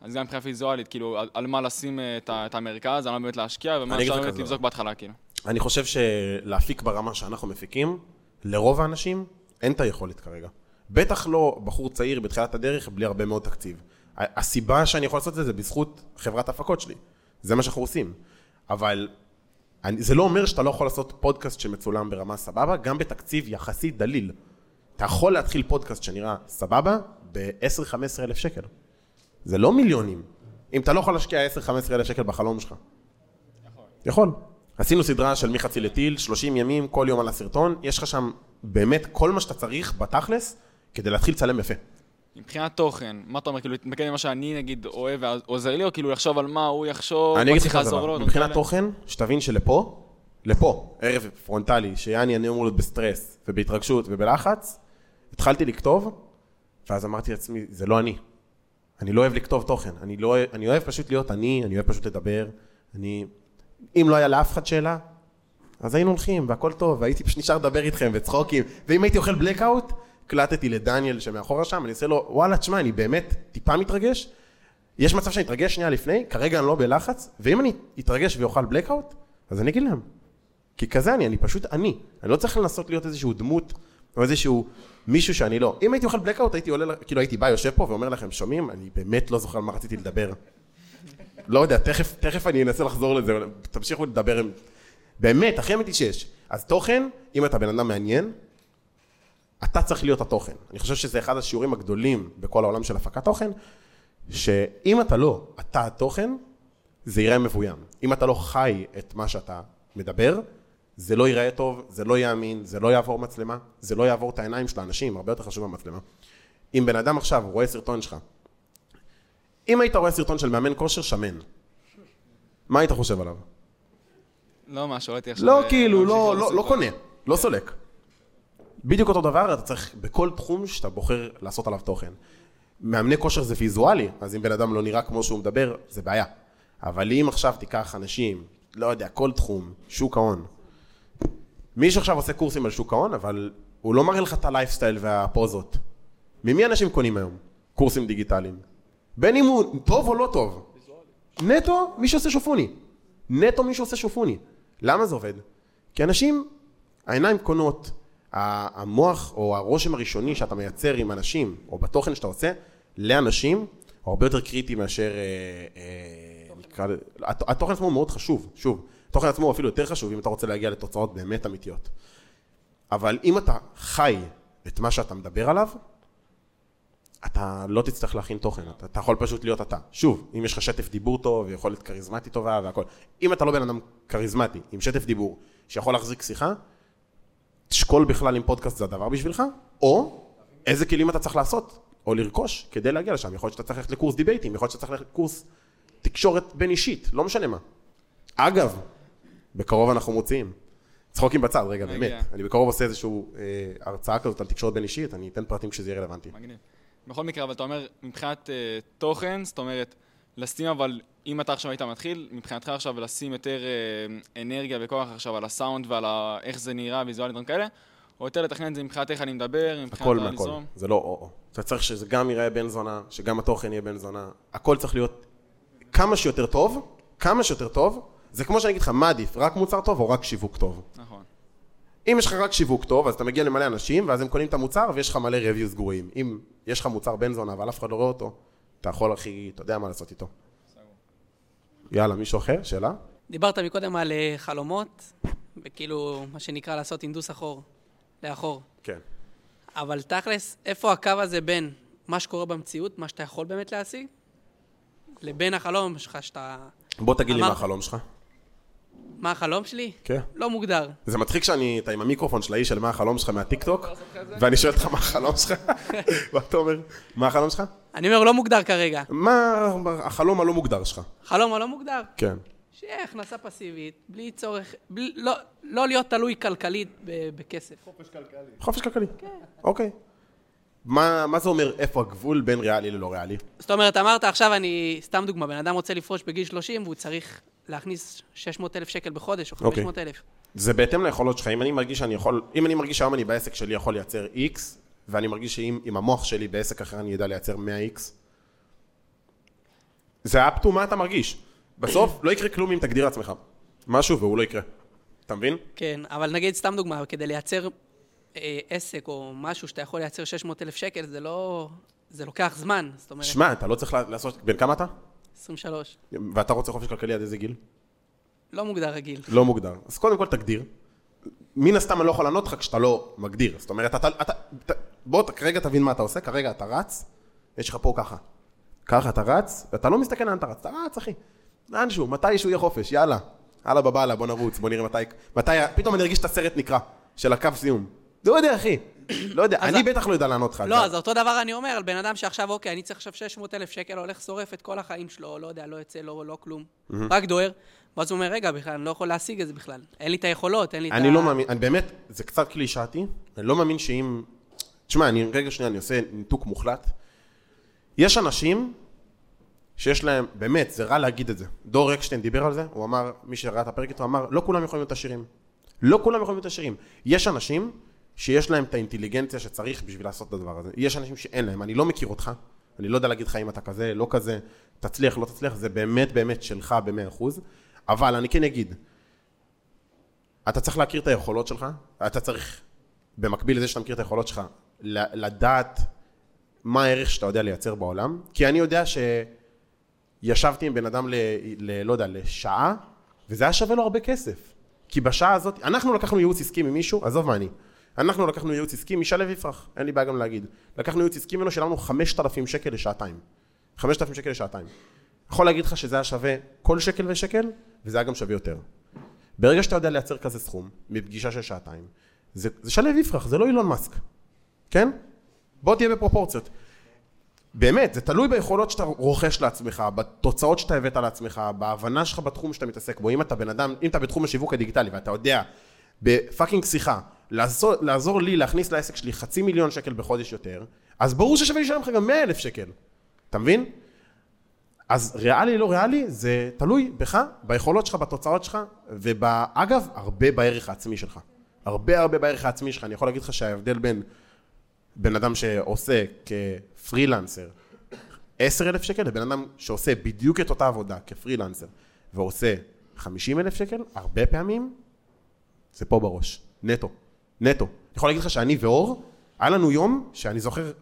אז גם מבחינה ויזואלית, כאילו, על, מה לשים אה, את, המרכז, על מה באמת להשקיע, ומה אפשר באמת לבזוק בהתחלה, כאילו.
אני חושב שלהפיק ברמה שאנחנו מפיקים, לרוב האנשים אין את היכולת כרגע. בטח לא בחור צעיר בתחילת הדרך בלי הרבה מאוד תקציב. הסיבה שאני יכול לעשות את זה זה בזכות חברת ההפקות שלי. זה מה שאנחנו עושים. אבל אני, זה לא אומר שאתה לא יכול לעשות פודקאסט שמצולם ברמה סבבה, גם בתקציב יחסית דליל. אתה יכול להתחיל פודקאסט שנראה סבבה ב-10-15 אלף שקל. זה לא מיליונים. אם אתה לא יכול להשקיע 10-15 אלף שקל בחלום שלך. יכול. יכול. עשינו סדרה של מחצי לטיל, 30 ימים, כל יום על הסרטון, יש לך שם באמת כל מה שאתה צריך בתכלס כדי להתחיל לצלם יפה.
מבחינת תוכן, מה אתה אומר, כאילו, להתמקד במה שאני נגיד אוהב ועוזר לי, או כאילו לחשוב על מה הוא יחשוב,
אני אגיד לך דבר, מבחינת תוכן, שתבין שלפה, לפה, ערב פרונטלי, שיאני אני אמור להיות בסטרס ובהתרגשות ובלחץ, התחלתי לכתוב, ואז אמרתי לעצמי, זה לא אני. אני לא אוהב לכתוב תוכן, אני, לא, אני אוהב פשוט להיות אני, אני אוהב פשוט לדבר, אני... אם לא היה לאף אחד שאלה, אז היינו הולכים, והכל טוב, והייתי פשוט נשאר לדבר איתכם וצחוקים, ואם הייתי אוכל בלקאוט, הקלטתי לדניאל שמאחורה שם, אני עושה לו, וואלה, תשמע, אני באמת טיפה מתרגש. יש מצב שאני אתרגש שנייה לפני, כרגע אני לא בלחץ, ואם אני אתרגש ואוכל בלקאוט, אז אני אגיד להם. כי כזה אני, אני פשוט אני. אני לא צריך לנסות להיות איזשהו דמות, או איזשהו מישהו שאני לא. אם הייתי אוכל בלקאוט, הייתי עולה, כאילו הייתי בא, יושב פה ואומר לכם, שומעים? אני באמת לא זוכר על מה רציתי לדבר. לא יודע, תכף, תכף אני אנסה לחזור לזה, תמשיכו לדבר. באמת, הכי אמיתי שיש. אז תוכן, אם אתה בן אדם מעניין, אתה צריך להיות התוכן. אני חושב שזה אחד השיעורים הגדולים בכל העולם של הפקת תוכן, שאם אתה לא אתה התוכן, זה ייראה מבוים. אם אתה לא חי את מה שאתה מדבר, זה לא ייראה טוב, זה לא יאמין, זה לא יעבור מצלמה, זה לא יעבור את העיניים של האנשים, הרבה יותר חשוב מהמצלמה. אם בן אדם עכשיו רואה סרטון שלך, אם היית רואה סרטון של מאמן כושר שמן, מה היית חושב עליו?
לא משהו, הייתי עכשיו...
לא, כאילו, לא, לא, לא קונה, לא סולק. בדיוק אותו דבר, אתה צריך בכל תחום שאתה בוחר לעשות עליו תוכן. מאמני כושר זה ויזואלי, אז אם בן אדם לא נראה כמו שהוא מדבר, זה בעיה. אבל אם עכשיו תיקח אנשים, לא יודע, כל תחום, שוק ההון. מי שעכשיו עושה קורסים על שוק ההון, אבל הוא לא מראה לך את הלייפסטייל והפוזות. ממי אנשים קונים היום? קורסים דיגיטליים. בין אם הוא טוב או לא טוב. נטו, מי שעושה שופוני. נטו מי שעושה שופוני. למה זה עובד? כי אנשים, העיניים קונות, המוח או הרושם הראשוני שאתה מייצר עם אנשים, או בתוכן שאתה עושה, לאנשים, הוא הרבה יותר קריטי מאשר, אה, אה, התוכן עצמו מאוד חשוב, שוב, התוכן עצמו הוא אפילו יותר חשוב אם אתה רוצה להגיע לתוצאות באמת אמיתיות. אבל אם אתה חי את מה שאתה מדבר עליו, אתה לא תצטרך להכין תוכן, אתה, אתה יכול פשוט להיות אתה. שוב, אם יש לך שטף דיבור טוב ויכולת כריזמטית טובה והכל, אם אתה לא בן אדם כריזמטי, עם שטף דיבור, שיכול להחזיק שיחה, תשקול בכלל אם פודקאסט זה הדבר בשבילך, או איזה כלים אתה צריך לעשות, או לרכוש, כדי להגיע לשם. יכול להיות שאתה צריך ללכת לקורס דיבייטים, יכול להיות שאתה צריך ללכת לקורס תקשורת בין אישית, לא משנה מה. אגב, בקרוב אנחנו מוציאים. צחוקים בצד, רגע, באמת. אני בקרוב עושה איזושהי אה, הרצאה כזאת על תקשורת בין אישית, אני אתן פרטים כשזה יהיה רלוונטי.
מגניב. בכל מקרה, אבל אתה אומר, מבחינת אה, תוכן, זאת אומרת, לשים אבל, אם אתה עכשיו היית מתחיל, מבחינתך עכשיו לשים יותר אה, אנרגיה וכוח עכשיו על הסאונד ועל ה, איך זה נראה, ויזואלית, דברים כאלה, או יותר לתכנן את זה מבחינת איך אני מדבר, מבחינת
הכל מהכל, זה לא או-או. אתה צריך שזה גם ייראה בן זונה, שגם התוכן יהיה בן זונה, הכל צריך להיות כמה שיותר טוב, כמה שיותר טוב, זה כמו שאני אגיד לך, מה עדיף, רק מוצר טוב או רק שיווק טוב?
נכון.
אם יש לך רק שיווק טוב, אז אתה מגיע למלא אנשים, ואז הם קונים את המוצר, ויש לך מלא reviews גרועים. אם יש לך מוצר בן זונה, אבל אף אחד לא רואה אותו, אתה יכול הכי, אתה יודע מה לעשות איתו. יאללה, מישהו אחר? שאלה?
דיברת מקודם על אה, חלומות, וכאילו, מה שנקרא לעשות אינדוס אחור, לאחור.
כן.
אבל תכלס, איפה הקו הזה בין מה שקורה במציאות, מה שאתה יכול באמת להשיג, לבין החלום שלך שאתה...
בוא תגיד לי מה החלום שלך.
מה החלום שלי?
כן.
לא מוגדר.
זה מצחיק שאני, אתה עם המיקרופון של האיש של מה החלום שלך מהטיקטוק, ואני שואל אותך מה החלום שלך, *laughs* ואתה אומר, מה החלום שלך?
אני אומר, לא מוגדר כרגע.
מה החלום הלא מוגדר שלך?
חלום הלא מוגדר?
כן.
שיהיה הכנסה פסיבית, בלי צורך, בלי, לא, לא להיות תלוי כלכלית בכסף.
חופש כלכלי.
חופש כלכלי. כן. אוקיי. מה, מה זה אומר איפה הגבול בין ריאלי ללא ריאלי?
זאת אומרת, אמרת עכשיו אני, סתם דוגמה, בן אדם רוצה לפרוש בגיל 30 והוא צריך להכניס 600 אלף שקל בחודש או 500 אלף. Okay.
זה בהתאם ליכולות שלך, אם אני מרגיש שאני יכול, אם אני מרגיש שהיום אני בעסק שלי יכול לייצר X, ואני מרגיש שאם המוח שלי בעסק אחר אני יודע לייצר 100X, זה up to מה אתה מרגיש. בסוף לא יקרה כלום אם תגדיר לעצמך משהו והוא לא יקרה. אתה מבין?
כן, אבל נגיד סתם דוגמה, כדי לייצר אה, עסק או משהו שאתה יכול לייצר 600 אלף שקל, זה לא... זה לוקח זמן, זאת אומרת...
שמע, אתה לא צריך לעשות... בן כמה אתה?
23.
ואתה רוצה חופש כלכלי עד איזה גיל?
לא מוגדר רגיל.
לא מוגדר. אז קודם כל תגדיר. מן הסתם אני לא יכול לענות לך כשאתה לא מגדיר. זאת אומרת, אתה, אתה, אתה, בוא כרגע תבין מה אתה עושה, כרגע אתה רץ, יש לך פה ככה. ככה אתה רץ, ואתה לא מסתכל לאן אתה רץ, אתה רץ, אחי. לאנשהו, מתישהו יהיה חופש, יאללה. יאללה בבאללה, בוא נרוץ, בוא נראה מתי, מתי, פתאום אני ארגיש את הסרט נקרע, של הקו סיום. לא יודע, אחי. לא יודע, אני בטח לא יודע לענות לך.
לא. אז אותו דבר אני אומר על בן אדם שעכשיו, אוקיי, אני צריך עכשיו 600 אלף שקל, הולך שורף את כל החיים שלו, לא יודע, לא יוצא, לא, לא כלום. רק דוהר. ואז הוא אומר, רגע, בכלל, אני לא יכול להשיג את זה בכלל. אין לי את היכולות, אין לי את ה...
אני לא מאמין, אני באמת, זה קצת קלישאתי, אני לא מאמין שאם... תשמע, אני רגע שנייה, אני עושה ניתוק מוחלט. יש אנשים שיש להם, באמת, זה רע להגיד את זה. דור אקשטיין דיבר על זה, הוא אמר, מי שראה את הפרק איתו אמר, לא כולם יכולים להיות עשירים. לא כולם יכולים להיות עשירים. יש אנשים שיש להם את האינטליגנציה שצריך בשביל לעשות את הדבר הזה. יש אנשים שאין להם, אני לא מכיר אותך, אני לא יודע להגיד לך אם אתה כזה, לא כזה, תצליח, לא תצליח, זה באמת באמת שלך במאה אחוז, אבל אני כן אגיד, אתה צריך להכיר את היכולות שלך, אתה צריך, במקביל לזה שאתה מכיר את היכולות שלך, לדעת מה הערך שאתה יודע לייצר בעולם, כי אני יודע שישבתי עם בן אדם ל... ל... לא יודע, לשעה, וזה היה שווה לו הרבה כסף. כי בשעה הזאת, אנחנו לקחנו ייעוץ עסקי ממישהו, עזוב מה אני, אנחנו לקחנו ייעוץ עסקי משלו יפרח, אין לי בעיה גם להגיד. לקחנו ייעוץ עסקי ממנו, שילמנו 5,000 שקל לשעתיים. 5,000 שקל לשעתיים. יכול להגיד לך שזה היה שווה כל שקל ושקל, וזה היה גם שווה יותר. ברגע שאתה יודע לייצר כזה סכום, מפגישה של שעתיים, זה, זה שלו יפרח, זה לא אילון מאסק, כן? בוא תהיה בפרופורציות. באמת, זה תלוי ביכולות שאתה רוכש לעצמך, בתוצאות שאתה הבאת לעצמך, בהבנה שלך בתחום שאתה מתעסק בו. אם אתה בן אדם, אם אתה בתחום השיווק הדיגיטלי ואתה יודע בפאקינג שיחה, לעזור, לעזור לי להכניס לעסק שלי חצי מיליון שקל בחודש יותר, אז ברור ששווה לשלם לך גם 100 אלף שקל. אתה מבין? אז ריאלי, לא ריאלי, זה תלוי בך, ביכולות שלך, בתוצאות שלך, ואגב, הרבה בערך העצמי שלך. הרבה הרבה בערך העצמי שלך. אני יכול להגיד לך שההבדל בין בן אדם שעושה כפרילנסר 10 אלף שקל לבן אדם שעושה בדיוק את אותה עבודה כפרילנסר ועושה 50 אלף שקל, הרבה פעמים זה פה בראש, נטו, נטו. אני יכול להגיד לך שאני ואור, היה לנו יום שאני זוכר,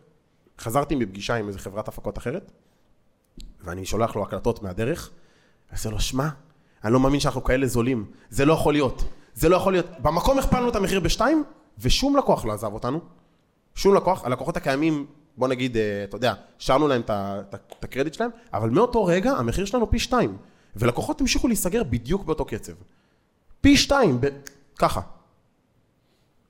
חזרתי מפגישה עם איזה חברת הפקות אחרת, ואני שולח לו הקלטות מהדרך, אני עושה לו, שמע, אני לא מאמין שאנחנו כאלה זולים, זה לא יכול להיות, זה לא יכול להיות. במקום הכפלנו את המחיר בשתיים, ושום לקוח לא עזב אותנו. שום לקוח, הלקוחות הקיימים, בוא נגיד, אה, אתה יודע, שרנו להם את הקרדיט שלהם, אבל מאותו רגע המחיר שלנו פי שתיים. ולקוחות המשיכו להיסגר בדיוק באותו קצב. פי שתיים, ב... ככה.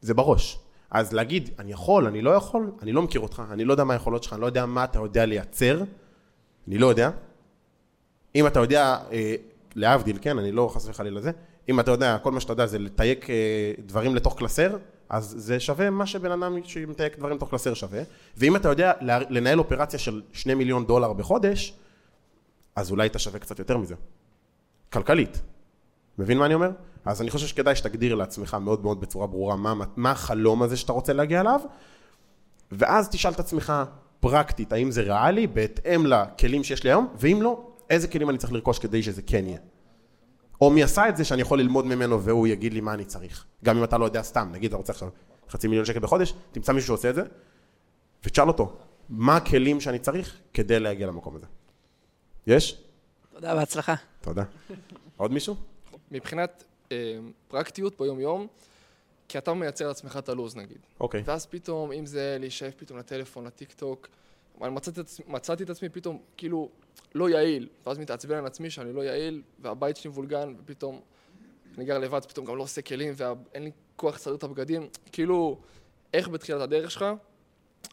זה בראש. אז להגיד, אני יכול, אני לא יכול, אני לא מכיר אותך, אני לא יודע מה היכולות שלך, אני לא יודע מה אתה יודע לייצר, אני לא יודע. אם אתה יודע, אה, להבדיל, כן, אני לא חס וחלילה זה, אם אתה יודע, כל מה שאתה יודע זה לתייק אה, דברים לתוך קלסר, אז זה שווה מה שבן אדם שמתייק דברים לתוך קלסר שווה, ואם אתה יודע לנהל אופרציה של שני מיליון דולר בחודש, אז אולי אתה שווה קצת יותר מזה. כלכלית. מבין מה אני אומר? אז אני חושב שכדאי שתגדיר לעצמך מאוד מאוד בצורה ברורה מה, מה החלום הזה שאתה רוצה להגיע אליו, ואז תשאל את עצמך פרקטית, האם זה ריאלי, בהתאם לכלים שיש לי היום, ואם לא, איזה כלים אני צריך לרכוש כדי שזה כן יהיה. או מי עשה את זה שאני יכול ללמוד ממנו והוא יגיד לי מה אני צריך. גם אם אתה לא יודע סתם, נגיד אתה רוצה עכשיו חצי מיליון שקל בחודש, תמצא מישהו שעושה את זה, ותשאל אותו, מה הכלים שאני צריך כדי להגיע למקום הזה. יש?
תודה, בהצלחה.
תודה. עוד מישהו?
מבחינת אה, פרקטיות ביום-יום, כי אתה מייצר לעצמך את הלו"ז נגיד.
אוקיי.
ואז פתאום, אם זה להישאב פתאום לטלפון, לטיק טוק, מצאתי, מצאתי את עצמי פתאום כאילו לא יעיל, ואז מתעצבן על עצמי שאני לא יעיל, והבית שלי מבולגן, ופתאום אני גר לבד, פתאום גם לא עושה כלים, ואין לי כוח לסדר את הבגדים. כאילו, איך בתחילת הדרך שלך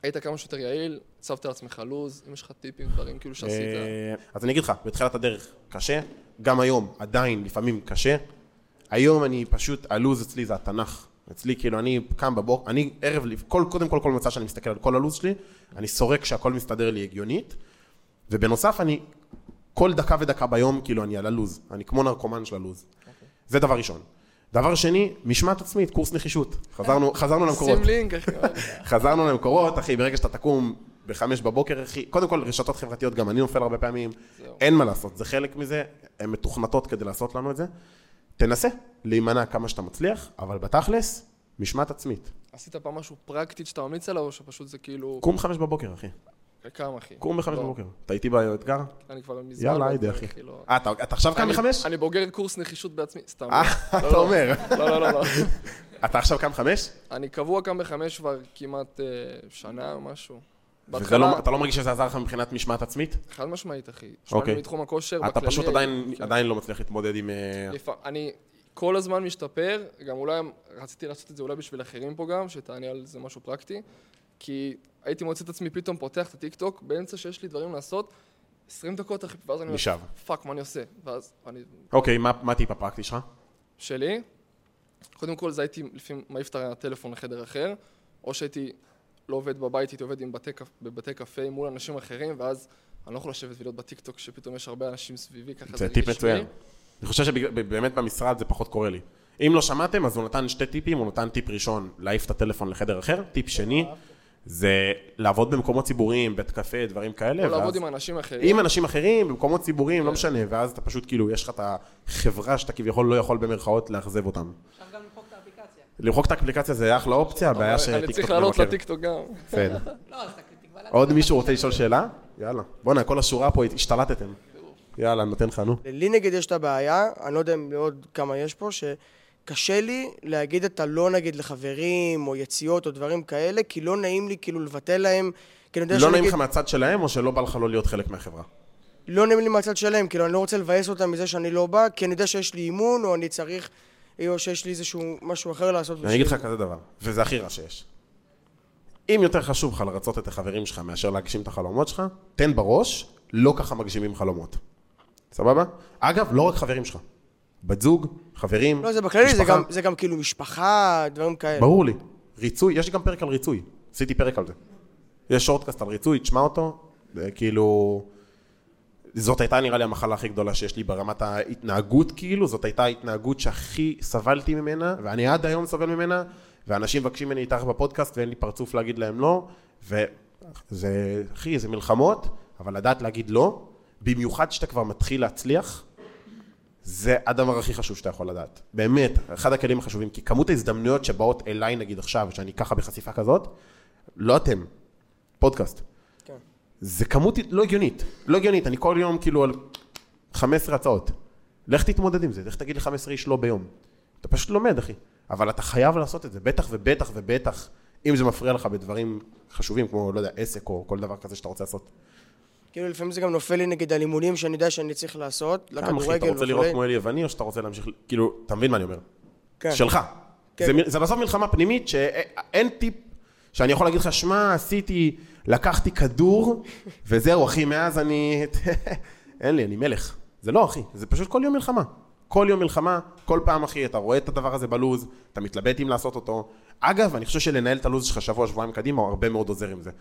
היית כמה שיותר יעיל, הצבת לעצמך לו"ז, אם יש לך טיפים, דברים כאילו שעשית.
אה, אז אני אגיד לך, בתחילת הדרך קשה, גם היום עדיין לפעמים קשה. היום אני פשוט, הלו"ז אצלי זה התנ"ך. אצלי כאילו אני קם בבוקר, אני ערב, כל, קודם כל כל מצע שאני מסתכל על כל הלו"ז שלי, אני סורק שהכל מסתדר לי הגיונית, ובנוסף אני, כל דקה ודקה ביום כאילו אני על הלו"ז, אני כמו נרקומן של הלו"ז. זה דבר ראשון. דבר שני, משמעת עצמית, קורס נחישות. חזרנו, *laughs* חזרנו למקורות.
שים לינק, אחי. *laughs*
חזרנו למקורות, אחי, ברגע שאתה תקום בחמש בבוקר, אחי, קודם כל רשתות חברתיות, גם אני נופל הרבה פעמים,
זהו.
אין מה לעשות, זה חלק מזה, הן מתוכנתות כדי לעשות לנו את זה. תנסה להימנע כמה שאתה מצליח, אבל בתכלס, משמעת עצמית.
עשית פעם משהו פרקטית שאתה ממליץ עליו, או שפשוט זה כאילו...
קום חמש בבוקר, אחי.
קם, אחי.
קום בחמש
לא,
בבוקר. אתה איתי באתגר?
אני כבר מזמן...
יאללה,
לא
היידה,
יודע,
אחי.
לא.
אה, אתה אתה עכשיו קם בחמש?
אני בוגר קורס נחישות בעצמי, סתם.
אה,
לא,
אתה
לא.
אומר.
לא, לא, לא, לא. *laughs*
אתה עכשיו קם חמש?
אני קבוע קם בחמש כבר כמעט אה, שנה או משהו.
וזה לא- אתה לא מרגיש שזה עזר לך מבחינת משמעת עצמית?
חד משמעית, אחי.
אוקיי.
מתחום הכושר,
אתה
בכללי,
פשוט עדיין
כן.
עדיין לא מצליח להתמודד עם...
אני כל הזמן משתפר, גם אולי רציתי לעשות את זה אולי בשביל אחרים פה גם, שתענה על זה משהו פרקטי, כי הייתי מוצא את עצמי פתאום פותח את הטיקטוק, באמצע שיש לי דברים לעשות, 20 דקות אחי, ואז אני אומר. fuck, מה אני עושה? ואז אני...
אוקיי, מה מה הטיפ הפרקטי שלך?
שלי, קודם כל זה הייתי לפעמים מעיף את הטלפון לחדר אחר, או שהייתי לא עובד בבית, הייתי עובד בתי, בבתי קפה מול אנשים אחרים, ואז אני לא יכול לשבת ולהיות בטיקטוק כשפתאום יש הרבה אנשים סביבי, ככה
זה טיפ. מצוין. אני חושב שבאמת במשרד זה פחות קורה לי. אם לא שמעתם, אז הוא נתן שתי טיפים, הוא נתן טיפ ראשון, להעיף את הטלפון לחדר אחר, טיפ שני, זה לעבוד במקומות ציבוריים, בית קפה, דברים כאלה.
או לעבוד
ואז-
עם אנשים אחרים.
עם אנשים אחרים, במקומות ציבוריים, לא
כן.
משנה, ואז אתה פשוט כאילו, יש לך את החברה שאתה כביכול לא יכול במרכאות לאכזב אותם.
עכשיו גם למחוק את האפליקציה.
למחוק את האפליקציה זה אחלה אופציה, הבעיה
אבל אני
שטיקטוק
צריך לעלות
ממכר.
לטיקטוק גם.
בסדר. *laughs*
לא, לעצמך.
עוד מישהו רוצה לשאול שאלה? יאללה. בואנה, כל השורה פה השתלטתם. יאללה, נותן לך, נו.
לי נגיד יש את הבעיה, אני לא יודע אם לעוד כמה יש פה, שקשה לי להגיד את הלא נגיד לחברים, או יציאות, או דברים כאלה, כי לא נעים לי כאילו לבטל להם, כי אני יודע
לא נעים
שנגיד-
לך מהצד שלהם, או שלא בא לך לא להיות חלק מהחברה?
לא נעים לי מהצד שלהם, כאילו אני לא רוצה לבאס אותם מזה שאני לא בא, כי אני יודע שיש לי אימון, או אני צריך, או שיש לי איזשהו משהו אחר לעשות.
אני אגיד לך כזה דבר, וזה הכי רע שיש. אם יותר חשוב לך לרצות את החברים שלך מאשר להגשים את החלומות שלך, תן בראש, לא ככה מגשימים חלומות. סבבה? אגב, לא רק חברים שלך. בת זוג, חברים,
לא, זה בכללי, זה. גם, זה גם כאילו משפחה, דברים כאלה.
ברור לי. ריצוי, יש לי גם פרק על ריצוי. עשיתי פרק על זה. יש שורטקאסט על ריצוי, תשמע אותו, זה כאילו... זאת הייתה נראה לי המחלה הכי גדולה שיש לי ברמת ההתנהגות, כאילו, זאת הייתה ההתנהגות שהכי סבלתי ממנה, ואני עד היום סובל ממנה, ואנשים מבקשים ממני איתך בפודקאסט ואין לי פרצוף להגיד להם לא, וזה, אחי, זה מלחמות, אבל לדעת להגיד לא, במיוחד שאתה כבר מתחיל להצליח, זה הדבר הכי חשוב שאתה יכול לדעת. באמת, אחד הכלים החשובים, כי כמות ההזדמנויות שבאות אליי נגיד עכשיו, שאני ככה בחשיפה כזאת, לא אתם, פודקאסט.
כן.
זה כמות לא הגיונית, לא הגיונית, אני כל יום כאילו על 15 הצעות. לך תתמודד עם זה, לך תגיד ל-15 איש לא ביום. אתה פשוט לומד, אחי. אבל אתה חייב לעשות את זה, בטח ובטח ובטח, אם זה מפריע לך בדברים חשובים, כמו, לא יודע, עסק או כל דבר כזה שאתה רוצה לעשות.
כאילו לפעמים זה גם נופל לי נגיד על אימונים שאני יודע שאני צריך לעשות,
גם, אחי, אתה
לכדורגל
רוצה לראות. כמו אלי יווני, או שאתה רוצה להמשיך, כאילו, אתה מבין מה אני אומר?
כן.
שלך.
כן.
זה, זה בסוף מלחמה פנימית שאין טיפ שאני יכול להגיד לך, שמע, עשיתי, לקחתי כדור, *laughs* וזהו, אחי, מאז אני... *laughs* אין לי, אני מלך. זה לא, אחי, זה פשוט כל יום מלחמה. כל יום מלחמה, כל פעם, אחי, אתה רואה את הדבר הזה בלוז, אתה מתלבט אם לעשות אותו. אגב, אני חושב שלנהל את הלוז שלך שבוע, שבועיים קדימה, הוא הרבה מאוד עוזר עם זה.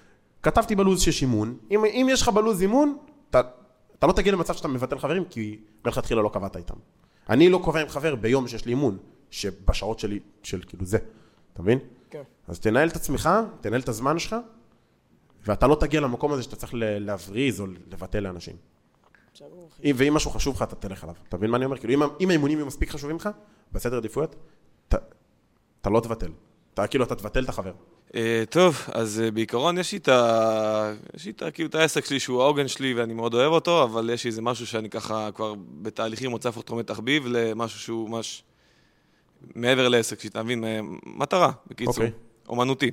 כתבתי בלוז שיש אימון, אם, אם יש לך בלוז אימון, אתה, אתה לא תגיע למצב שאתה מבטל חברים, כי מלכתחילה לא קבעת איתם. אני לא קובע עם חבר ביום שיש לי אימון, שבשעות שלי, של כאילו זה, אתה מבין?
כן.
אז תנהל את עצמך, תנהל את הזמן שלך, ואתה לא תגיע למקום הזה שאתה צריך להבריז או לבטל לאנשים. אם, ואם משהו חשוב לך, אתה תלך אליו. אתה מבין מה אני אומר? כאילו, אם, אם האימונים יהיו מספיק חשובים לך, בסדר עדיפויות, אתה לא תבטל. אתה כאילו, אתה תבטל את החבר.
אה, טוב, אז אה, בעיקרון יש לי את ה... יש לי את ה... כאילו את העסק שלי שהוא העוגן שלי ואני מאוד אוהב אותו, אבל יש איזה משהו שאני ככה כבר בתהליכים להפוך אותו מתחביב למשהו שהוא ממש מעבר לעסק שלי, אתה מבין? מטרה, בקיצור.
אוקיי.
אומנותי.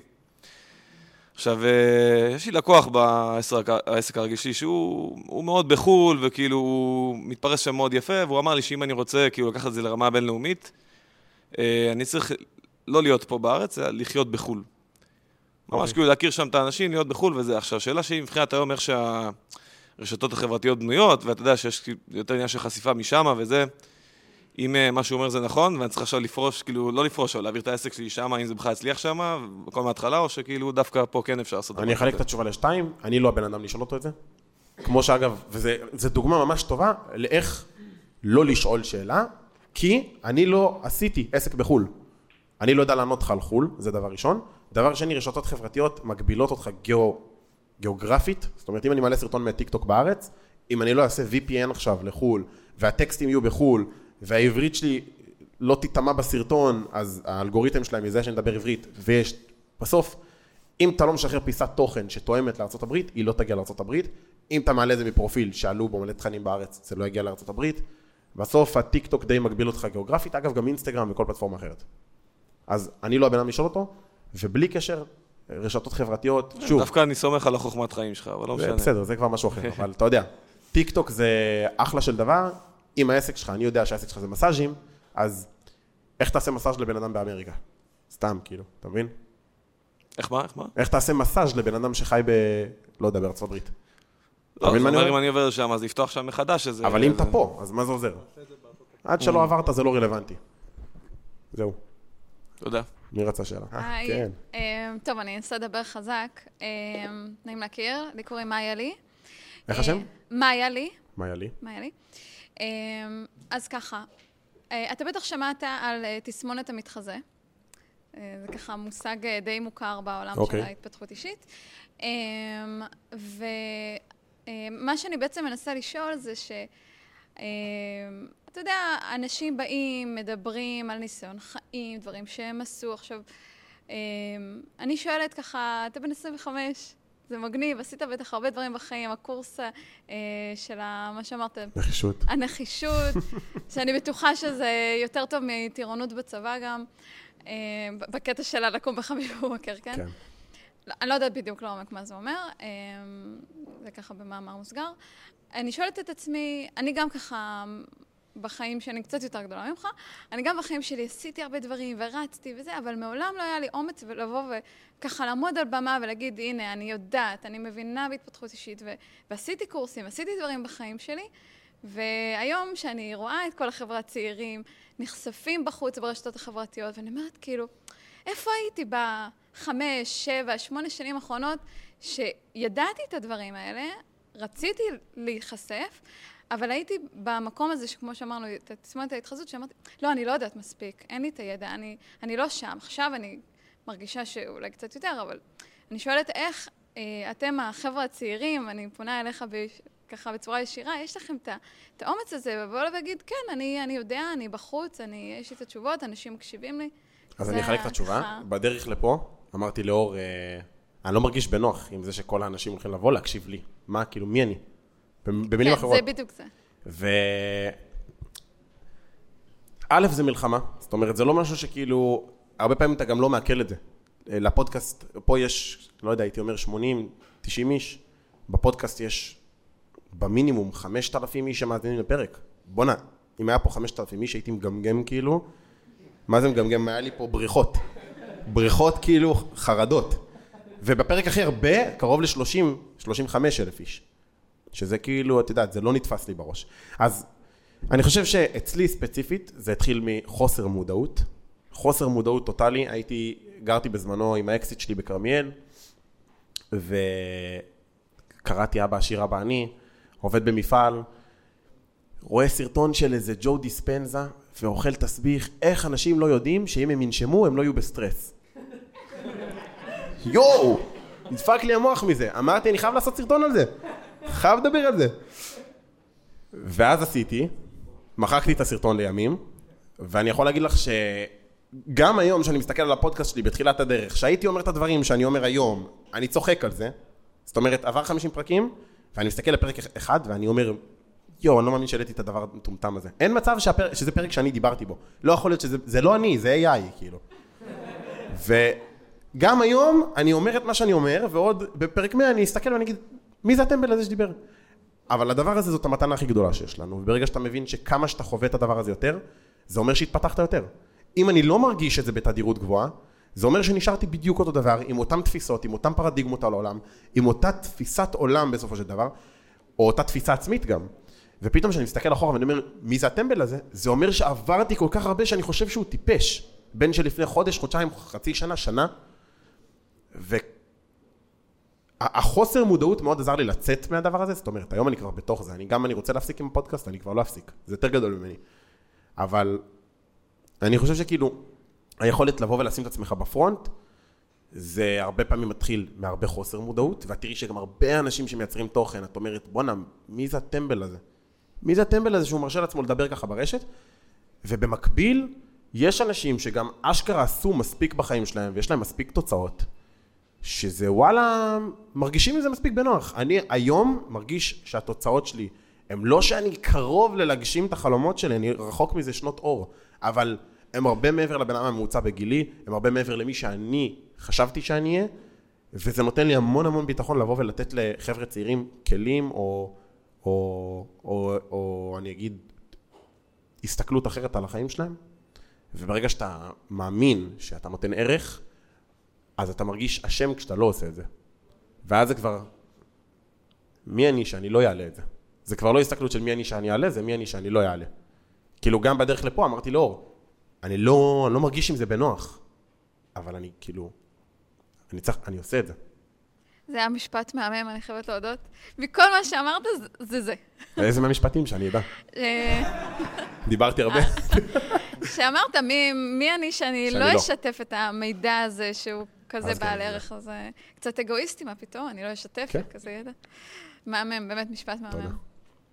עכשיו, אה, יש לי לקוח בעסק הרגיל שלי שהוא הוא מאוד בחו"ל, וכאילו הוא מתפרס שם מאוד יפה, והוא אמר לי שאם אני רוצה כאילו לקחת את זה לרמה בינלאומית, אה, אני צריך לא להיות פה בארץ, אלא לחיות בחו"ל. ממש
אוקיי.
כאילו להכיר שם את האנשים, להיות בחו"ל וזה. עכשיו, שאלה שהיא מבחינת היום איך שהרשתות החברתיות בנויות, ואתה יודע שיש כאילו יותר עניין של חשיפה משם וזה, אם אה, מה שהוא אומר זה נכון, ואני צריך עכשיו לפרוש, כאילו, לא לפרוש, אבל להעביר את העסק שלי שם, אם זה בכלל יצליח שם, הכל מההתחלה, או שכאילו דווקא פה כן אפשר לעשות
אני
דבר
אחלק את. התשובה לשתיים, אני לא הבן אדם לשאול אותו את זה. כמו שאגב, וזו דוגמה ממש טובה לאיך לא לשאול שאלה, כי אני לא עשיתי עסק בחו"ל. אני לא יודע לענות לך על חו"ל, זה דבר ראשון. דבר שני, רשתות חברתיות מגבילות אותך גיאו, גיאוגרפית. זאת אומרת, אם אני מעלה סרטון מהטיקטוק בארץ, אם אני לא אעשה VPN עכשיו לחו"ל, והטקסטים יהיו בחו"ל, והעברית שלי לא תיטמע בסרטון, אז האלגוריתם שלהם יזהה שאני מדבר עברית, ויש... בסוף, אם אתה לא משחרר פיסת תוכן שתואמת לארה"ב, היא לא תגיע לארה"ב. אם אתה מעלה את זה מפרופיל שעלו בו מלא תכנים בארץ, זה לא יגיע לארה"ב. בסוף הטיק טוק די מגביל אותך גיאוגרפית, אגב גם אינסטגרם וכל פלטפורמה אחרת. אז אני לא הבן אדם לשאול אותו, ובלי קשר, רשתות חברתיות, שוב,
דווקא אני סומך על החוכמת חיים שלך, אבל לא משנה.
בסדר, זה כבר משהו אחר, *laughs* אבל אתה יודע, טיק טוק זה אחלה של דבר, אם העסק שלך, אני יודע שהעסק שלך זה מסאז'ים, אז איך תעשה מסאז' לבן אדם באמריקה? סתם, כאילו, אתה מבין?
איך מה? איך מה?
איך תעשה מסאז' לבן אדם שחי ב... לא יודע, בארצות הברית.
לא,
מבין
זה
מה אני
אומר
אומר?
אם אני עובר לשם, אז לפתוח שם מחדש, אז...
אבל אם אתה פה, אז מה זה עוזר? עד שלא עברת זה לא רלוונטי. זהו,
תודה.
מי רצה שאלה? אה,
היי.
כן.
אמ, טוב, אני אנסה לדבר חזק. אמ, נעים להכיר, לי קוראים מאיה לי.
איך השם?
אה, מאיה לי.
מה היה לי?
מאיה לי. אמ, אז ככה, אה, אתה בטח שמעת על תסמונת המתחזה. זה ככה מושג די מוכר בעולם של
אוקיי.
ההתפתחות אישית. ומה שאני בעצם מנסה לשאול זה ש... אמ, אתה יודע, אנשים באים, מדברים על ניסיון חיים, דברים שהם עשו. עכשיו, אמ, אני שואלת ככה, אתה בן 25, זה מגניב, עשית בטח הרבה דברים בחיים, הקורס אה, של ה- מה שאמרת,
נחישות.
הנחישות, *laughs* שאני בטוחה שזה יותר טוב מטירונות בצבא גם, אה, בקטע של לקום בחמש בבוקר, כן?
כן.
לא, אני לא יודעת בדיוק לעומק מה זה אומר, אה, זה ככה במאמר מוסגר. אני שואלת את עצמי, אני גם ככה, בחיים שאני קצת יותר גדולה ממך, אני גם בחיים שלי עשיתי הרבה דברים ורצתי וזה, אבל מעולם לא היה לי אומץ לבוא וככה לעמוד על במה ולהגיד, הנה, אני יודעת, אני מבינה בהתפתחות אישית, ו- ועשיתי קורסים, עשיתי דברים בחיים שלי, והיום שאני רואה את כל החברה הצעירים נחשפים בחוץ ברשתות החברתיות, ואני אומרת, כאילו, איפה הייתי בחמש, שבע, שמונה שנים האחרונות, שידעתי את הדברים האלה, רציתי להיחשף, אבל הייתי במקום הזה, שכמו שאמרנו, את תסמונת ההתחזות, שאמרתי, לא, אני לא יודעת מספיק, אין לי את הידע, אני, אני לא שם. עכשיו אני מרגישה שאולי קצת יותר, אבל אני שואלת איך אה, אתם, החבר'ה הצעירים, אני פונה אליך ב, ככה בצורה ישירה, יש לכם את, האומץ הזה, לבוא ולהגיד, כן, אני, אני יודע, אני בחוץ, אני, יש לי את התשובות, אנשים מקשיבים לי.
אז אני אחלק את התשובה. בדרך לפה, אמרתי לאור, אה, אני לא מרגיש בנוח עם זה שכל האנשים הולכים לבוא להקשיב לי. מה, כאילו, מי אני? במילים
כן,
אחרות.
זה בדיוק זה.
ו... א', זה מלחמה. זאת אומרת, זה לא משהו שכאילו... הרבה פעמים אתה גם לא מעכל את זה. אה, לפודקאסט, פה יש, לא יודע, הייתי אומר 80, 90 איש. בפודקאסט יש במינימום 5,000 איש שמאזינים לפרק. בואנה, אם היה פה 5,000 איש, הייתי מגמגם כאילו... מה זה מגמגם? היה לי פה בריחות. בריחות כאילו חרדות. ובפרק הכי הרבה, קרוב ל-30, 35 אלף איש. שזה כאילו, את יודעת, זה לא נתפס לי בראש. אז אני חושב שאצלי ספציפית, זה התחיל מחוסר מודעות. חוסר מודעות טוטאלי, הייתי, גרתי בזמנו עם האקסית שלי בכרמיאל, וקראתי אבא עשיר אבא עני, עובד במפעל, רואה סרטון של איזה ג'ו דיספנזה, ואוכל תסביך, איך אנשים לא יודעים שאם הם ינשמו הם לא יהיו בסטרס. יואו! נדפק לי המוח מזה. אמרתי, אני חייב לעשות סרטון על זה. חייב לדבר על זה. ואז עשיתי, מחקתי את הסרטון לימים, ואני יכול להגיד לך שגם היום, כשאני מסתכל על הפודקאסט שלי בתחילת הדרך, שהייתי אומר את הדברים שאני אומר היום, אני צוחק על זה. זאת אומרת, עבר 50 פרקים, ואני מסתכל לפרק אחד, ואני אומר, יואו, אני לא מאמין שהעליתי את הדבר המטומטם הזה. אין מצב שהפר... שזה פרק שאני דיברתי בו. לא יכול להיות שזה... זה לא אני, זה AI, כאילו. וגם היום אני אומר את מה שאני אומר, ועוד בפרק 100 אני אסתכל ואני אגיד, מי זה הטמבל הזה שדיבר? אבל הדבר הזה זאת המתנה הכי גדולה שיש לנו, וברגע שאתה מבין שכמה שאתה חווה את הדבר הזה יותר, זה אומר שהתפתחת יותר. אם אני לא מרגיש את זה בתדירות גבוהה, זה אומר שנשארתי בדיוק אותו דבר, עם אותן תפיסות, עם אותן פרדיגמות על העולם, עם אותה תפיסת עולם בסופו של דבר, או אותה תפיסה עצמית גם. ופתאום כשאני מסתכל אחורה ואני אומר, מי זה הטמבל הזה? זה אומר שעברתי כל כך הרבה שאני חושב שהוא טיפש. בין שלפני חודש, חודשיים, חצי שנה, שנה. והחוסר מודעות מאוד עזר לי לצאת מהדבר הזה, זאת אומרת, היום אני כבר בתוך זה, אני גם אני רוצה להפסיק עם הפודקאסט, אני כבר לא אפסיק, זה יותר גדול ממני. אבל אני חושב שכאילו, היכולת לבוא ולשים את עצמך בפרונט, זה הרבה פעמים מתחיל מהרבה חוסר מודעות, ואת תראי שגם הרבה אנשים שמייצרים תוכן, את אומרת, בואנה, מי זה הטמבל הזה? מי זה הטמבל הזה שהוא מרשה לעצמו לדבר ככה ברשת? ובמקביל, יש אנשים שגם אשכרה עשו מספיק בחיים שלהם, ויש להם מספיק תוצאות, שזה וואלה, מרגישים מזה מספיק בנוח. אני היום מרגיש שהתוצאות שלי הם לא שאני קרוב ללהגשים את החלומות שלי, אני רחוק מזה שנות אור, אבל הם הרבה מעבר לבן אדם הממוצע בגילי, הם הרבה מעבר למי שאני חשבתי שאני אהיה, וזה נותן לי המון המון ביטחון לבוא ולתת לחבר'ה צעירים כלים, או, או, או, או, או אני אגיד, הסתכלות אחרת על החיים שלהם. וברגע שאתה מאמין שאתה נותן ערך, אז אתה מרגיש אשם כשאתה לא עושה את זה. ואז זה כבר, מי אני שאני לא אעלה את זה? זה כבר לא הסתכלות של מי אני שאני אעלה, זה מי אני שאני לא אעלה. כאילו גם בדרך לפה אמרתי לאור, אני לא, אני לא מרגיש עם זה בנוח, אבל אני כאילו, אני צריך, אני עושה את זה.
זה היה משפט מהמם, אני חייבת להודות. מכל מה שאמרת, זה- זה זה.
איזה מהמשפטים שאני אדע.
אה,
דיברתי הרבה. *laughs*
שאמרת, מי, מי אני שאני
שאני
לא
לא.
אשתף את המידע הזה שהוא כזה
אז
בעל
כן,
ערך, אז אה, קצת אגואיסטי, מה פתאום, אני לא אשתף
כן.
כזה ידע. מהמם, באמת משפט
תודה.
מהמם.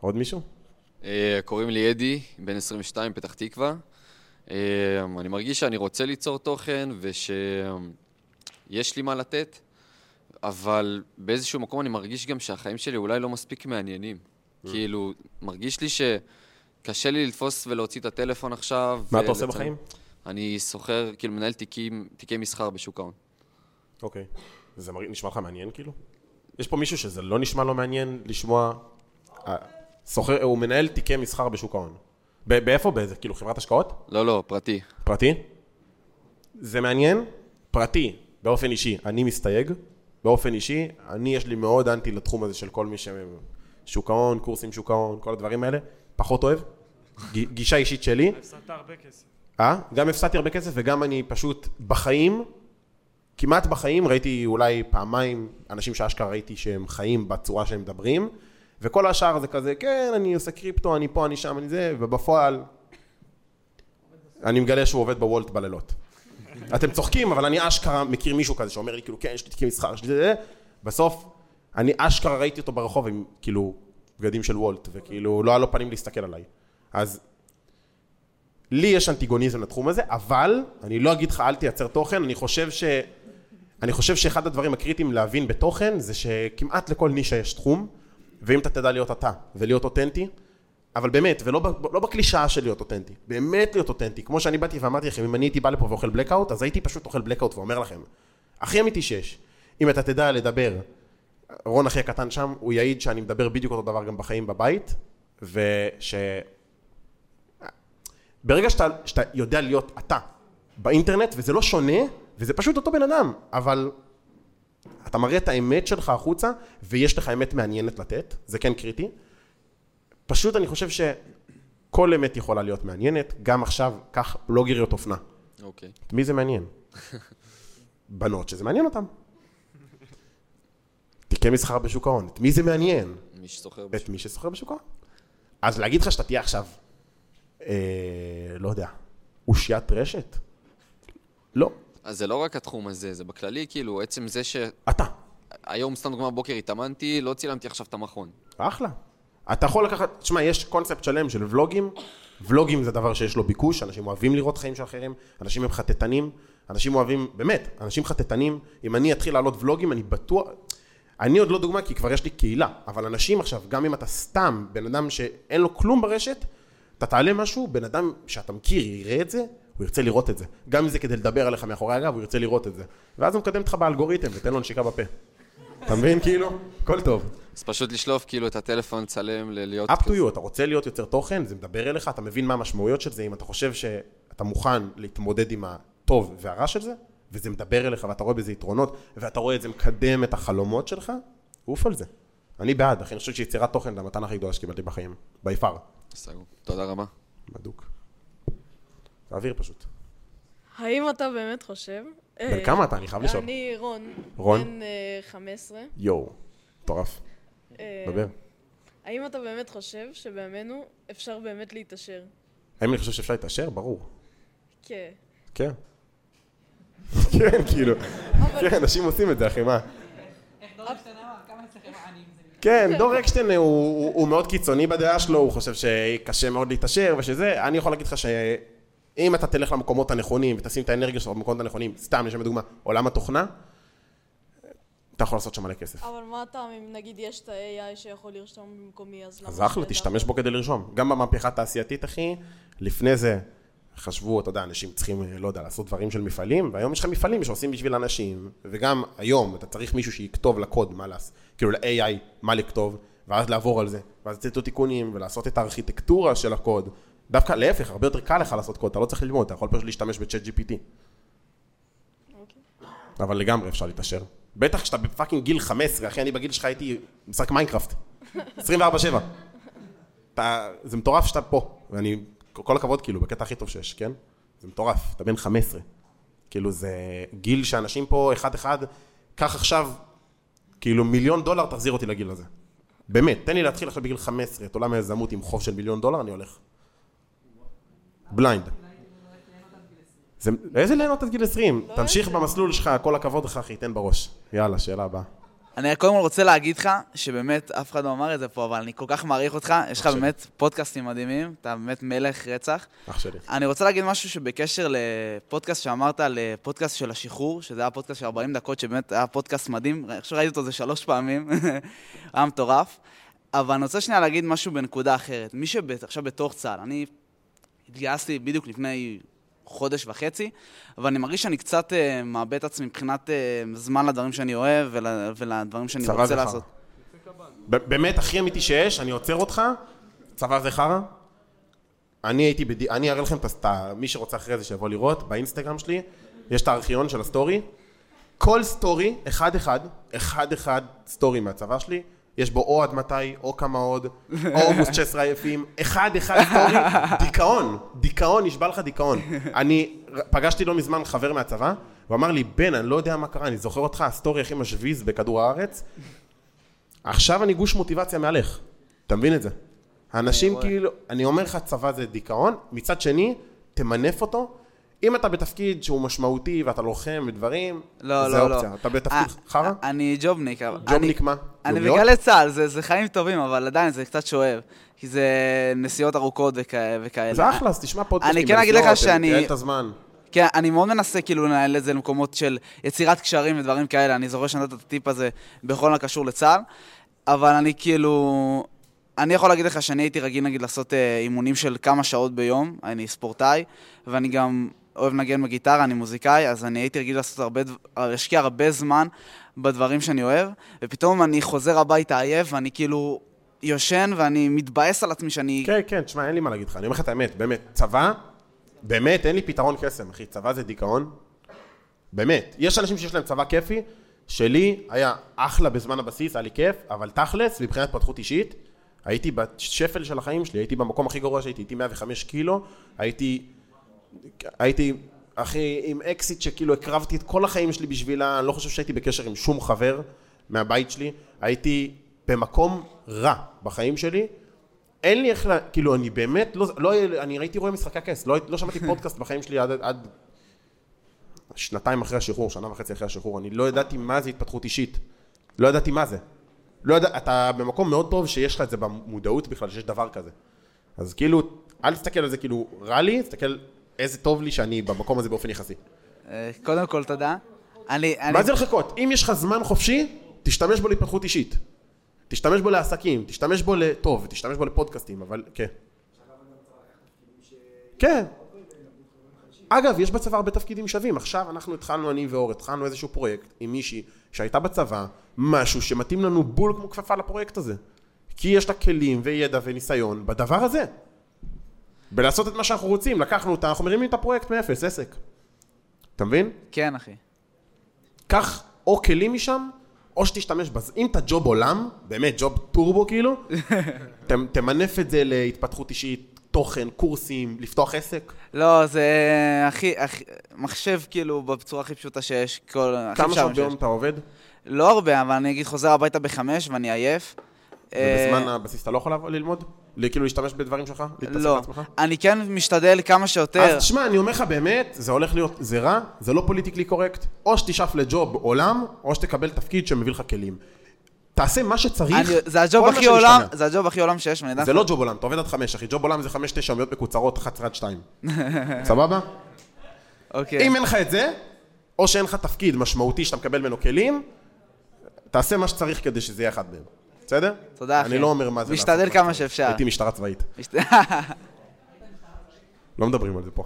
עוד מישהו?
אה, קוראים לי אדי, בן 22, פתח תקווה. אה, אני מרגיש שאני רוצה ליצור תוכן ושיש לי מה לתת, אבל באיזשהו מקום אני מרגיש גם שהחיים שלי אולי לא מספיק מעניינים. כאילו, מרגיש לי שקשה לי לתפוס ולהוציא את הטלפון עכשיו.
מה אתה עושה. בחיים?
אני סוחר, כאילו מנהל תיקים, תיקי מסחר בשוק ההון.
אוקיי. זה נשמע לך מעניין כאילו? יש פה מישהו שזה לא נשמע לו מעניין לשמוע... אה, סוחר, הוא מנהל תיקי מסחר בשוק ההון. באיפה? באיזה, כאילו חברת השקעות?
לא, לא, פרטי.
פרטי? זה מעניין? פרטי, באופן אישי, אני מסתייג. באופן אישי, אני יש לי מאוד אנטי לתחום הזה של כל מי ש... שוק ההון, קורסים שוק ההון, כל הדברים האלה. פחות אוהב. גישה אישית שלי.
הפסדת הרבה כסף.
אה? גם הפסדתי הרבה כסף וגם אני פשוט בחיים, כמעט בחיים, ראיתי אולי פעמיים אנשים שאשכרה ראיתי שהם חיים בצורה שהם מדברים, וכל השאר זה כזה, כן, אני עושה קריפטו, אני פה, אני שם, אני זה, ובפועל אני מגלה שהוא עובד בוולט בלילות. אתם צוחקים, אבל אני אשכרה מכיר מישהו כזה שאומר לי, כאילו, כן, יש לי תיקים מסחר, יש זה, בסוף, אני אשכרה ראיתי אותו ברחוב עם, כאילו, בגדים של וולט, וכאילו, לא היה לו פנים להסתכל עליי. אז לי יש אנטיגוניזם לתחום הזה, אבל אני לא אגיד לך אל תייצר תוכן, אני חושב ש... אני חושב שאחד הדברים הקריטיים להבין בתוכן זה שכמעט לכל נישה יש תחום, ואם אתה תדע להיות אתה ולהיות אותנטי, אבל באמת, ולא לא בקלישאה של להיות אותנטי, באמת להיות אותנטי, כמו שאני באתי ואמרתי לכם, אם אני הייתי בא לפה ואוכל blackout, אז הייתי פשוט אוכל blackout ואומר לכם, הכי אמיתי שיש, אם אתה תדע לדבר, רון אחי הקטן שם, הוא יעיד שאני מדבר בדיוק אותו דבר גם בחיים בבית, וש... ברגע שאתה, שאתה יודע להיות אתה באינטרנט, וזה לא שונה, וזה פשוט אותו בן אדם, אבל אתה מראה את האמת שלך החוצה, ויש לך אמת מעניינת לתת, זה כן קריטי. פשוט אני חושב שכל אמת יכולה להיות מעניינת, גם עכשיו, קח בלוגריות אופנה.
אוקיי.
את מי זה מעניין? *laughs* בנות שזה מעניין אותן. תיקי מסחר בשוק ההון, את מי זה מעניין?
מי שסוחר
את מי שסוחר בשוק ההון. אז להגיד לך שאתה תהיה עכשיו, אה, לא יודע, אושיית רשת? לא.
אז זה לא רק התחום הזה, זה בכללי, כאילו, עצם זה ש...
אתה.
היום, סתם דוגמא, בבוקר התאמנתי, לא צילמתי עכשיו את המכון.
אחלה. אתה יכול לקחת, תשמע, יש קונספט שלם של ולוגים. ולוגים זה דבר שיש לו ביקוש, אנשים אוהבים לראות חיים של אחרים, אנשים הם חטטנים, אנשים אוהבים, באמת, אנשים חטטנים. אם אני אתחיל לעלות ולוגים, אני בטוח... אני עוד לא דוגמה, כי כבר יש לי קהילה, אבל אנשים עכשיו, גם אם אתה סתם בן אדם שאין לו כלום ברשת, אתה תעלה משהו, בן אדם שאתה מכיר יראה את זה, הוא ירצה לראות את זה. גם אם זה כדי לדבר עליך מאחורי הגב, הוא ירצה לראות את זה. ואז הוא מקדם אותך באלגוריתם ותן לו נשיקה בפה. אתה מבין? כאילו, הכל טוב.
אז פשוט לשלוף כאילו את הטלפון, לצלם, להיות...
up to you, אתה רוצה להיות יוצר תוכן, זה מדבר אליך, אתה מבין מה המשמעויות של זה, אם אתה חושב שאתה מוכן להתמודד עם הטוב והרע של זה, וזה מדבר אליך ואתה רואה בזה יתרונות, ואתה רואה את זה מקדם את החלומות שלך, עוף על זה. אני בעד, אחי, אני חושב שיצירת תוכן זה המתנה הכי גדולה שקיבלתי בחיים, בי פאר.
סגור. תודה רבה.
בדוק. תעביר פשוט.
האם אתה באמת חושב...
בן
אה,
כמה אתה? אני חייב לשאול.
אני רון.
רון?
בן אה, 15.
יואו, מטורף.
אה,
דבר.
האם אתה באמת חושב שבימינו אפשר באמת להתעשר?
האם אני חושב שאפשר להתעשר? ברור.
כן.
כן. *laughs* כן, כאילו. כן, אנשים עושים את זה, אחי, מה? כן, דור אקשטיין הוא, מאוד קיצוני בדעה שלו, הוא חושב שקשה מאוד להתעשר ושזה, אני יכול להגיד לך שאם אתה תלך למקומות הנכונים ותשים את האנרגיה שלך במקומות הנכונים, סתם לשם דוגמה, עולם התוכנה, אתה יכול לעשות שם מלא כסף.
אבל מה הטעם אם נגיד יש את ה-AI שיכול לרשום במקומי, אז למה...
אז אחלה, תשתמש בו כדי לרשום. גם במהפכה התעשייתית, אחי, לפני זה חשבו, אתה יודע, אנשים צריכים, אה, לא יודע, לעשות דברים של מפעלים, והיום יש לך מפעלים שעושים בשביל אנשים, וגם היום אתה צריך מישהו שיכתוב לקוד מה לעשות, כאילו ל-AI מה לכתוב, ואז לעבור על זה, ואז לתת לו תיקונים, ולעשות את הארכיטקטורה של הקוד. דווקא להפך, הרבה יותר קל לך לעשות קוד, אתה לא צריך ללמוד, אתה יכול פשוט להשתמש ב ChatGPT. אבל לגמרי אפשר להתעשר. בטח כשאתה ב fucking גיל 15, אחי, אני בגיל שלך הייתי משחק מיינקראפט. *laughs* 24-7. אתה, זה מטורף שאתה פה, ואני, כל הכבוד כאילו, בקטע הכי טוב שיש, כן? זה מטורף, אתה בן 15. כאילו זה גיל שאנשים פה אחד-אחד, קח עכשיו, כאילו מיליון דולר, תחזיר אותי לגיל הזה. באמת, תן לי להתחיל עכשיו בגיל 15 את עולם היזמות עם חוב של מיליון דולר, אני הולך. blind. זה, איזה ליהנות עד גיל 20? תמשיך במסלול שלך, כל הכבוד לך, אחי, תן בראש. יאללה, שאלה הבאה.
אני קודם כל רוצה להגיד לך, שבאמת, אף אחד לא אמר את זה פה, אבל אני כל כך מעריך אותך, יש לך. באמת פודקאסטים מדהימים, אתה באמת מלך רצח.
אח שלי.
אני רוצה להגיד משהו שבקשר לפודקאסט שאמרת, לפודקאסט של השחרור, שזה היה פודקאסט של 40 דקות, שבאמת היה פודקאסט מדהים, אני חושב שראיתי אותו זה שלוש פעמים, *laughs* היה מטורף. אבל אני רוצה שנייה להגיד משהו בנקודה אחרת. מי שעכשיו בתוך צה"ל, אני התגייסתי בדיוק לפני חודש וחצי, אבל אני מרגיש שאני קצת אה, מאבד את עצמי מבחינת אה, זמן לדברים שאני אוהב ול, ולדברים שאני רוצה
חרא.
לעשות.
באמת הכי אמיתי שיש, אני עוצר אותך, צבא זה חרא. אני הייתי, בד... אני אראה לכם את ה... מי שרוצה אחרי זה שיבוא לראות, באינסטגרם שלי, יש את הארכיון של הסטורי. כל סטורי, אחד אחד, אחד אחד סטורי מהצבא שלי, יש בו או עד מתי, או כמה עוד, או עמוס 16 עייפים, אחד אחד סטורי, דיכאון, דיכאון, נשבע לך דיכאון. אני פגשתי לא מזמן חבר מהצבא, הוא אמר לי, בן, אני לא יודע מה קרה, אני זוכר אותך, הסטורי הכי משביז בכדור הארץ, עכשיו אני גוש מוטיבציה מעליך, אתה מבין את זה? האנשים כאילו, אני אומר לך צבא זה דיכאון, מצד שני, תמנף אותו. אם אתה בתפקיד שהוא משמעותי ואתה לוחם ודברים,
לא,
זה
לא, לא.
אופציה. אתה בתפקיד
אה,
חרא?
אני ג'ובניק.
ג'ובניק מה?
אני? בגלי צה"ל, זה, זה חיים טובים, אבל עדיין זה קצת שואב. כי זה נסיעות ארוכות וכ... וכאלה.
זה אחלה, אז תשמע פודקאסטים.
אני כן אגיד לך
בנסיעות,
שאני-
תייעל את הזמן.
כן, אני מאוד מנסה כאילו לנהל את זה למקומות של יצירת קשרים ודברים כאלה. אני זוכר שנתת את הטיפ הזה בכל הקשור לצה"ל, אבל אני כאילו... אני יכול להגיד לך שאני הייתי רגיל נגיד לעשות אה, אימונים של כמה שעות ביום, אני ספורטאי, ואני גם אוהב לנגן בגיטרה, אני מוזיקאי, אז אני הייתי רגיל לעשות הרבה, להשקיע הרבה זמן בדברים שאני אוהב, ופתאום אני חוזר הביתה עייף, ואני כאילו יושן, ואני מתבאס על עצמי שאני...
כן, כן, תשמע, אין לי מה להגיד לך, אני אומר לך את האמת, באמת, צבא, באמת, אין לי פתרון קסם, אחי, צבא זה דיכאון. באמת. יש אנשים שיש להם צבא כיפי, שלי היה אחלה בזמן הבסיס, היה לי כיף, אבל תכלס, מבחינת התפתחות אישית, הייתי בשפל של החיים שלי, הייתי במקום הכי גרוע שהייתי, הייתי 105 קילו, הייתי, הייתי, אחי, עם אקסיט שכאילו הקרבתי את כל החיים שלי בשבילה, אני לא חושב שהייתי בקשר עם שום חבר מהבית שלי, הייתי במקום רע בחיים שלי, אין לי איך, לה- כאילו, אני באמת, לא, לא, אני ראיתי רואה משחקי הכס, לא, לא שמעתי *laughs* פודקאסט בחיים שלי עד, עד שנתיים אחרי השחרור, שנה וחצי אחרי השחרור, אני לא ידעתי מה זה התפתחות אישית. לא ידעתי מה זה. לא יודע, אתה במקום מאוד טוב שיש לך את זה במודעות בכלל, שיש דבר כזה. אז כאילו, אל תסתכל על זה כאילו רע לי, תסתכל איזה טוב לי שאני במקום הזה באופן יחסי.
אה, קודם כל, תודה. אני... אני...
מה זה לחכות? אם יש לך זמן חופשי, תשתמש בו להתפתחות אישית. תשתמש בו לעסקים, תשתמש בו לטוב, תשתמש בו לפודקאסטים, אבל כן. כן. אגב, יש בצבא הרבה תפקידים שווים. עכשיו אנחנו התחלנו, אני ואור, התחלנו איזשהו פרויקט עם מישהי שהייתה בצבא, משהו שמתאים לנו בול כמו כפפה לפרויקט הזה. כי יש לה כלים וידע וניסיון בדבר הזה. בלעשות את מה שאנחנו רוצים, לקחנו אותה, אנחנו מרימים את הפרויקט מאפס, עסק. אתה מבין?
כן, אחי.
קח או כלים משם, או שתשתמש בזה. אם אתה ג'וב עולם, באמת ג'וב טורבו כאילו, *laughs* ת, תמנף את זה להתפתחות אישית, תוכן, קורסים, לפתוח עסק.
לא, זה הכי, הכי, מחשב כאילו בצורה הכי פשוטה שיש. כל,
כמה שעות ביום. אתה עובד?
לא הרבה, אבל אני אגיד חוזר הביתה בחמש ואני עייף.
ובזמן
אה,
הבסיס אתה לא יכול ללמוד? כאילו להשתמש בדברים שלך?
לא.
בעצמך?
אני כן משתדל כמה שיותר.
אז תשמע, אני אומר לך באמת, זה הולך להיות, זה רע, זה לא פוליטיקלי קורקט, או שתשאף לג'וב עולם, או שתקבל תפקיד שמביא לך כלים. תעשה מה שצריך,
אני, זה הג'וב הכי עולם. זה הג'וב הכי עולם שיש,
זה לא ג'וב עולם, אתה עובד עד חמש, אחי. ג'וב עולם זה חמש, תשע יומיות מקוצרות, 11 עד 2. *laughs* סבבה?
אוקיי.
אם אין לך את זה, או שאין לך תפקיד משמעותי שאתה מקבל ממנו כלים, תעשה מה שצריך כדי שזה יהיה אחד מהם. בסדר?
תודה, אחי.
אני לא אומר מה זה
משתדל כמה. שאפשר.
הייתי משטרה צבאית. *laughs* לא מדברים על זה פה.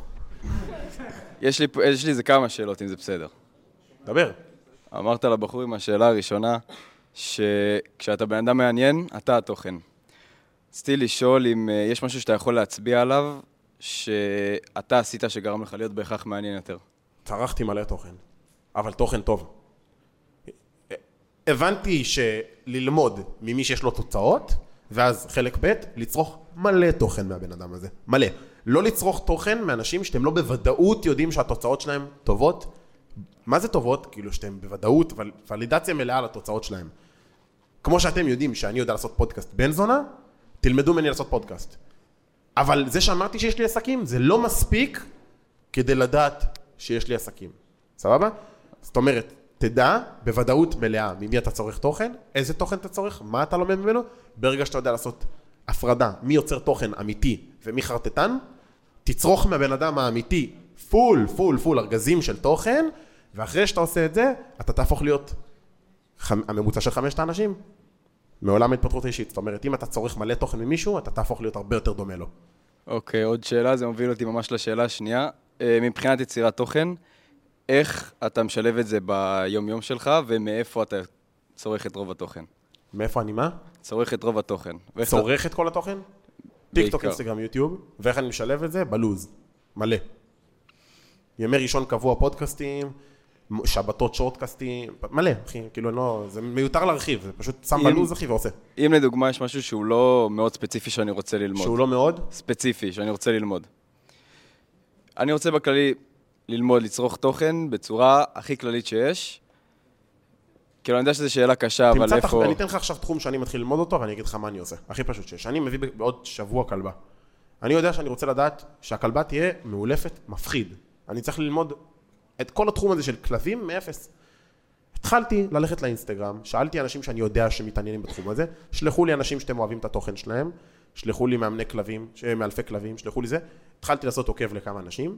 יש לי, פה- יש לי איזה כמה שאלות, אם זה בסדר.
דבר.
אמרת לבחור עם השאלה הראשונה, שכשאתה בן אדם מעניין, אתה התוכן. רציתי לשאול אם אה, יש משהו שאתה יכול להצביע עליו, שאתה עשית שגרם לך להיות בהכרח מעניין יותר.
צרכתי מלא תוכן, אבל תוכן טוב. הבנתי שללמוד ממי שיש לו תוצאות, ואז חלק ב', לצרוך מלא תוכן מהבן אדם הזה. מלא. לא לצרוך תוכן מאנשים שאתם לא בוודאות יודעים שהתוצאות שלהם טובות. מה זה טובות? כאילו שאתם בוודאות, ול- ולידציה מלאה לתוצאות שלהם. כמו שאתם יודעים שאני יודע לעשות פודקאסט בן זונה, תלמדו ממני לעשות פודקאסט. אבל זה שאמרתי שיש לי עסקים, זה לא מספיק כדי לדעת שיש לי עסקים. סבבה? זאת אומרת, תדע בוודאות מלאה ממי אתה צורך תוכן, איזה תוכן אתה צורך, מה אתה לומד ממנו, ברגע שאתה יודע לעשות הפרדה, מי יוצר תוכן אמיתי ומי חרטטן, תצרוך מהבן אדם האמיתי פול, פול, פול ארגזים של תוכן, ואחרי שאתה עושה את זה, אתה תהפוך להיות חמ... הממוצע של חמשת האנשים מעולם ההתפתחות האישית. זאת אומרת, אם אתה צורך מלא תוכן ממישהו, אתה תהפוך להיות הרבה יותר דומה לו.
אוקיי, עוד שאלה, זה מוביל אותי ממש לשאלה השנייה. אה, מבחינת יצירת תוכן, איך אתה משלב את זה ביום-יום שלך, ומאיפה אתה צורך את רוב התוכן?
מאיפה אני מה?
צורך את רוב התוכן.
צורך את כל התוכן? טיק טוק,
בעיקר.
אינסטגרם, יוטיוב, ואיך אני משלב את זה? בלוז, מלא. ימי ראשון קבוע פודקאסטים, שבתות שורטקאסטים, מלא, אחי, כאילו, לא, זה מיותר להרחיב, זה פשוט שם בלוז, אחי, ועושה.
אם לדוגמה יש משהו שהוא לא מאוד ספציפי שאני רוצה ללמוד.
שהוא לא מאוד?
ספציפי, שאני רוצה ללמוד. אני רוצה בכללי ללמוד, לצרוך תוכן בצורה הכי כללית שיש. כאילו, אני יודע שזו שאלה קשה, אבל
תח...
איפה...
אני אתן לך עכשיו תחום שאני מתחיל ללמוד אותו, ואני אגיד לך מה אני עושה. הכי פשוט שיש. אני מביא בעוד שבוע כלבה. אני יודע שאני רוצה לדעת שהכלבה תהיה מאולפת מפחיד. אני צריך ללמוד את כל התחום הזה של כלבים מאפס. התחלתי ללכת לאינסטגרם, שאלתי אנשים שאני יודע שמתעניינים בתחום הזה, שלחו לי אנשים שאתם אוהבים את התוכן שלהם, שלחו לי מאמני כלבים, ש- מאלפי כלבים, שלחו לי זה, התחלתי לעשות עוקב לכמה אנשים,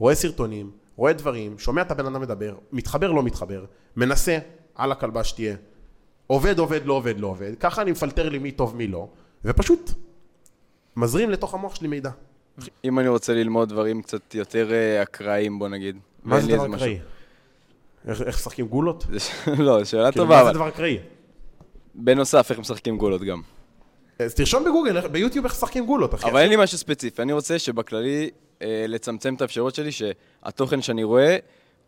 רואה סרטונים, רואה דברים, שומע את הבן אדם מדבר, מתחבר לא מתחבר, מנסה על הכלבה שתהיה, עובד עובד לא עובד לא עובד, ככה אני מפלטר לי מי טוב מי לא, ופשוט מזרים לתוך המוח שלי מידע.
אם אני רוצה ללמוד דברים קצת יותר אה, אקראיים, בוא נגיד.
מה זה דבר אקראי? איך משחקים גולות? *laughs*
לא, שאלה
כאילו,
טובה,
מה זה. דבר אקראי?
בנוסף, איך משחקים גולות גם.
אז תרשום בגוגל, ביוטיוב איך משחקים גולות, אחי.
אבל אין לי משהו ספציפי, אני רוצה שבכללי לצמצם את האפשרות שלי, שהתוכן שאני רואה,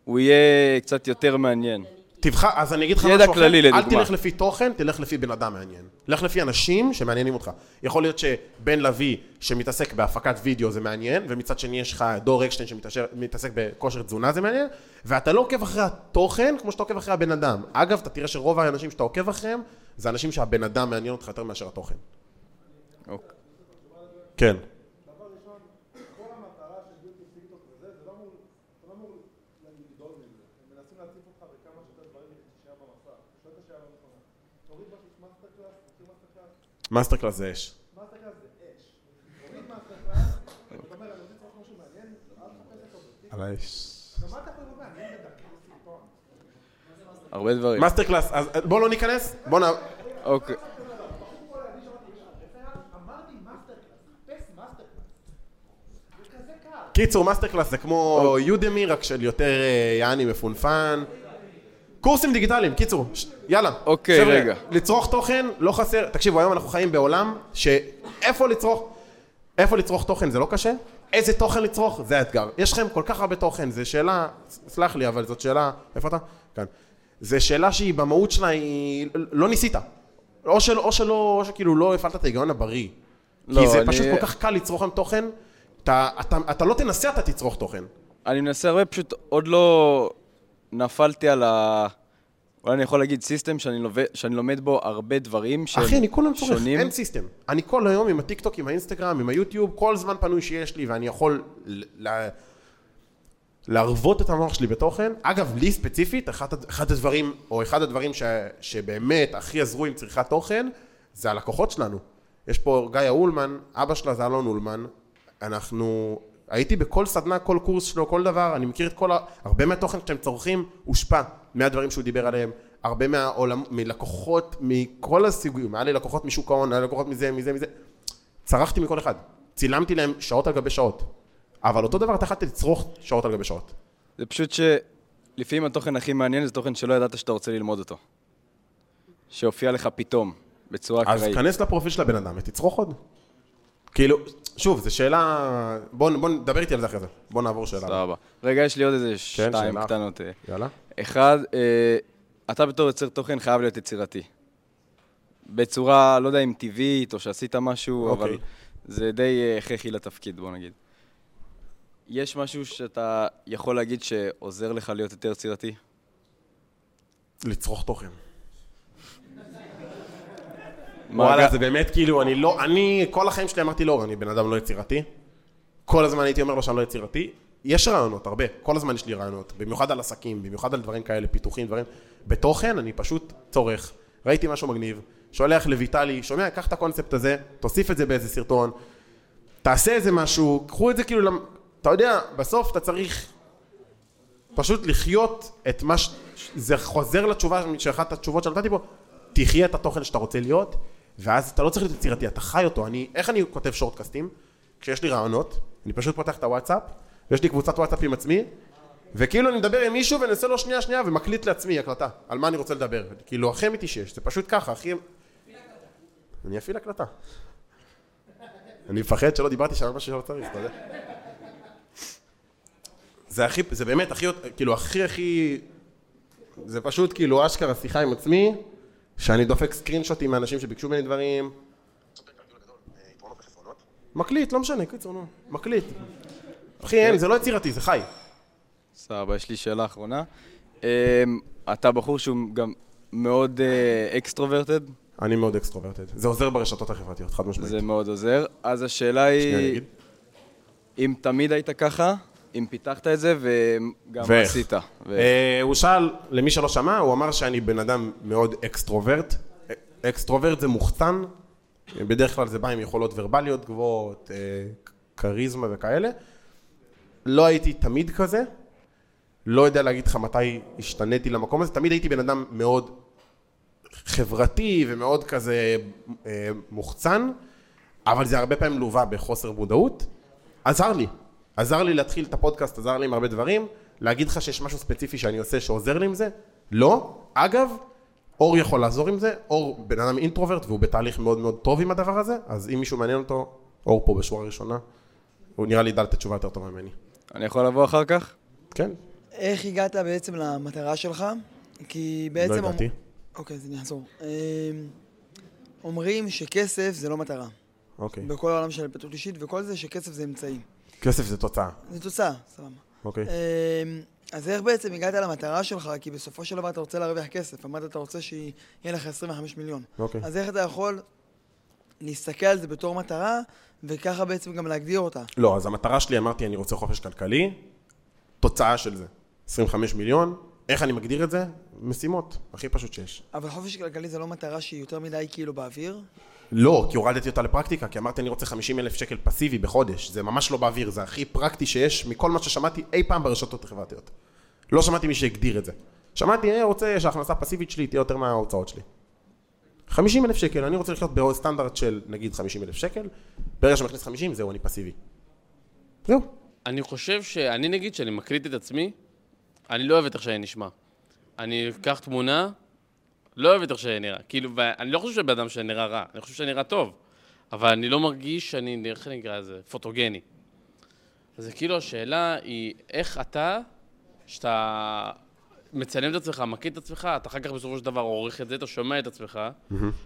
הוא יהיה קצת יותר מעניין.
תבחר, אז אני אגיד לך משהו אחר,
כללי,
אל
לדוגמה.
תלך לפי תוכן, תלך לפי בן אדם מעניין. לך לפי אנשים שמעניינים אותך. יכול להיות שבן לביא שמתעסק בהפקת וידאו זה מעניין, ומצד שני יש לך דור אקשטיין שמתעסק בכושר תזונה זה מעניין, ואתה לא עוקב אחרי התוכן כמו שאתה עוקב אחרי הבן אדם. אגב, אתה תראה שרוב האנשים שאתה עוקב אחריהם, זה אנשים שהבן אדם מעניין אותך יותר מאשר התוכן.
אוקיי.
כן. MasterClass זה אש. על האש.
הרבה דברים.
MasterClass, אז בוא לא ניכנס, בוא נ...
אוקיי.
קיצור, MasterClass זה כמו Udemy, רק של יותר אה, יעני מפונפן. קורסים דיגיטליים, קיצור, ש- יאללה.
אוקיי,
חבר'ה,
רגע.
לצרוך תוכן לא חסר, תקשיבו, היום אנחנו חיים בעולם שאיפה לצרוך, איפה לצרוך תוכן זה לא קשה, איזה תוכן לצרוך זה האתגר. יש לכם כל כך הרבה תוכן, זו שאלה, סלח לי, אבל זאת שאלה, איפה אתה? כאן. זו שאלה שהיא במהות שלה, היא לא ניסית. או, של, או שלא, או שכאילו לא הפעלת את ההיגיון הבריא.
לא,
כי זה
אני-
פשוט כל כך קל לצרוך היום תוכן, אתה, אתה, אתה לא תנסה, אתה תצרוך תוכן.
אני מנסה הרבה, פשוט עוד לא נפלתי על ה... אולי אני יכול להגיד system שאני, לובד, שאני לומד בו הרבה דברים שהם
אחי, אני כולם צורך,
שונים.
אין system. אני כל היום עם הטיקטוק, עם האינסטגרם, עם היוטיוב, כל זמן פנוי שיש לי ואני יכול ל- ל- להרוות את המוח שלי בתוכן. אגב, לי ספציפית, אחד, אחד הדברים, או אחד הדברים ש, שבאמת הכי עזרו עם צריכת תוכן, זה הלקוחות שלנו. יש פה גיא אולמן, אבא שלה זה אלון אולמן, אנחנו... הייתי בכל סדנה, כל קורס שלו, כל דבר, אני מכיר את כל ה... הרבה מהתוכן שאתם צורכים הושפע מהדברים שהוא דיבר עליהם. הרבה מהעולם, מלקוחות, מכל הסוגים, היה לי לקוחות משוק ההון, היה לי לקוחות מזה, מזה, מזה. צרחתי מכל אחד. צילמתי להם שעות על גבי שעות. אבל אותו דבר אתה יכולת לצרוך שעות על גבי שעות.
זה פשוט שלפעמים התוכן הכי מעניין זה תוכן שלא ידעת שאתה רוצה ללמוד אותו. שהופיע לך פתאום, בצורה
אז
אקראית.
כנס לפרופיל של הבן אדם ותצרוך עוד. כאילו, שוב, זו שאלה... בוא, בוא נדבר איתי על זה אחרי זה. בוא נעבור שאלה.
סבבה. רגע, יש לי עוד איזה שתיים
כן, שאלה.
קטנות. אה.
יאללה.
אחד, אה, אתה בתור יוצר תוכן חייב להיות יצירתי. בצורה, לא יודע אם טבעית או שעשית משהו,
אוקיי.
אבל זה די אה, הכרחי לתפקיד, בוא נגיד. יש משהו שאתה יכול להגיד שעוזר לך להיות יותר יצירתי?
לצרוך תוכן. וואלה, זה באמת כאילו, אני לא, אני, כל החיים שלי אמרתי לא, אני בן אדם לא יצירתי. כל הזמן הייתי אומר לו שאני לא יצירתי. יש רעיונות, הרבה. כל הזמן יש לי רעיונות. במיוחד על עסקים, במיוחד על דברים כאלה, פיתוחים, דברים. בתוכן אני פשוט צורך. ראיתי משהו מגניב, שולח לויטלי, שומע, קח את הקונספט הזה, תוסיף את זה באיזה סרטון, תעשה איזה משהו, קחו את זה כאילו, אתה יודע, בסוף אתה צריך פשוט לחיות את מה ש... זה חוזר לתשובה של אחת התשובות שנתתי פה, תחיה את התוכן שאתה רוצה להיות, ואז אתה לא צריך להיות יצירתי, אתה חי אותו. אני, איך אני כותב שורטקאסטים? כשיש לי רעיונות, אני פשוט פותח את הוואטסאפ, ויש לי קבוצת וואטסאפ עם עצמי, וכאילו אני מדבר עם מישהו ואני עושה לו שנייה שנייה ומקליט לעצמי הקלטה, על מה אני רוצה לדבר. כאילו הכי אמיתי שיש, זה פשוט ככה, הכי... אני אפעיל הקלטה. אני מפחד שלא דיברתי שם משהו שלא צריך, אתה יודע. זה הכי, זה באמת הכי, כאילו הכי הכי, זה פשוט כאילו אשכרה שיחה עם עצמי, שאני דופק סקרין שוטים מאנשים שביקשו ממני דברים. מקליט, לא משנה, קיצור, נו, מקליט. אחי, אין, זה לא יצירתי, זה חי.
סבבה, יש לי שאלה אחרונה. אמ, אתה בחור שהוא גם מאוד extroverted?
אני מאוד extroverted. זה עוזר ברשתות החברתיות, חד משמעית.
זה מאוד עוזר. אז השאלה היא. אם תמיד היית ככה, אם פיתחת את זה וגם
ואיך?
עשית. ו-
אה, הוא שאל, למי שלא שמע, הוא אמר שאני בן אדם מאוד extrovert. extrovert זה מוחצן, בדרך כלל זה בא עם יכולות ורבליות גבוהות, אה, כריזמה וכאלה. לא הייתי תמיד כזה, לא יודע להגיד לך מתי השתניתי למקום הזה, תמיד הייתי בן אדם מאוד חברתי ומאוד כזה אה, מוחצן, אבל זה הרבה פעמים לווה בחוסר מודעות. עזר לי, עזר לי להתחיל את הפודקאסט, עזר לי עם הרבה דברים. להגיד לך שיש משהו ספציפי שאני עושה שעוזר לי עם זה? לא. אגב, אור יכול לעזור עם זה, אור בן אדם אינטרוברט והוא בתהליך מאוד מאוד טוב עם הדבר הזה, אז אם מישהו מעניין אותו, אור פה בשורה ראשונה, הוא נראה לי ידע לתת תשובה יותר טובה ממני.
אני יכול לבוא אחר כך?
כן.
איך הגעת בעצם למטרה שלך? כי בעצם...
לא הגעתי.
אוקיי, אז אני אחזור. אמ, אומרים שכסף זה לא מטרה.
אוקיי.
בכל העולם של התפתחות אישית, וכל זה שכסף זה אמצעי.
כסף זה תוצאה.
זה תוצאה, סבבה.
אוקיי.
אמ, אז איך בעצם הגעת למטרה שלך? כי בסופו של דבר אתה רוצה להרוויח כסף. אמרת אתה רוצה שיהיה לך 25 מיליון.
אוקיי.
אז איך אתה יכול להסתכל על זה בתור מטרה, וככה בעצם גם להגדיר אותה?
לא, אז המטרה שלי, אמרתי, אני רוצה חופש כלכלי, תוצאה של זה. 25 מיליון, איך אני מגדיר את זה? משימות, הכי פשוט שיש.
אבל חופש כלכלי זה לא מטרה שהיא יותר מדי כאילו באוויר?
לא, כי הורדתי אותה לפרקטיקה, כי אמרתי אני רוצה 50 אלף שקל פסיבי בחודש, זה ממש לא באוויר, זה הכי פרקטי שיש מכל מה ששמעתי אי פעם ברשתות החברתיות. לא שמעתי מי שהגדיר את זה. שמעתי, אני רוצה שההכנסה הפסיבית שלי תהיה יותר מההוצאות שלי. 50 אלף שקל, אני רוצה לחיות בסטנדרט של נגיד 50 אלף שקל, ברגע שאני מכניס 50, זהו, אני פסיבי. זהו.
אני חושב שאני נגיד, שאני מקליט את עצמי, אני לא אוהב את איך שאני נשמע. אני אקח תמונה, לא אוהב את איך שאני נראה. כאילו, ואני לא חושב שבן אדם שאני נראה רע, אני חושב שאני נראה טוב. אבל אני לא מרגיש שאני, איך אני אקרא לזה? פוטוגני. אז כאילו השאלה היא, איך אתה, שאתה מצלם את עצמך, מקליט את עצמך, אתה אחר כך בסופו של דבר עורך את זה, אתה שומע את עצמך,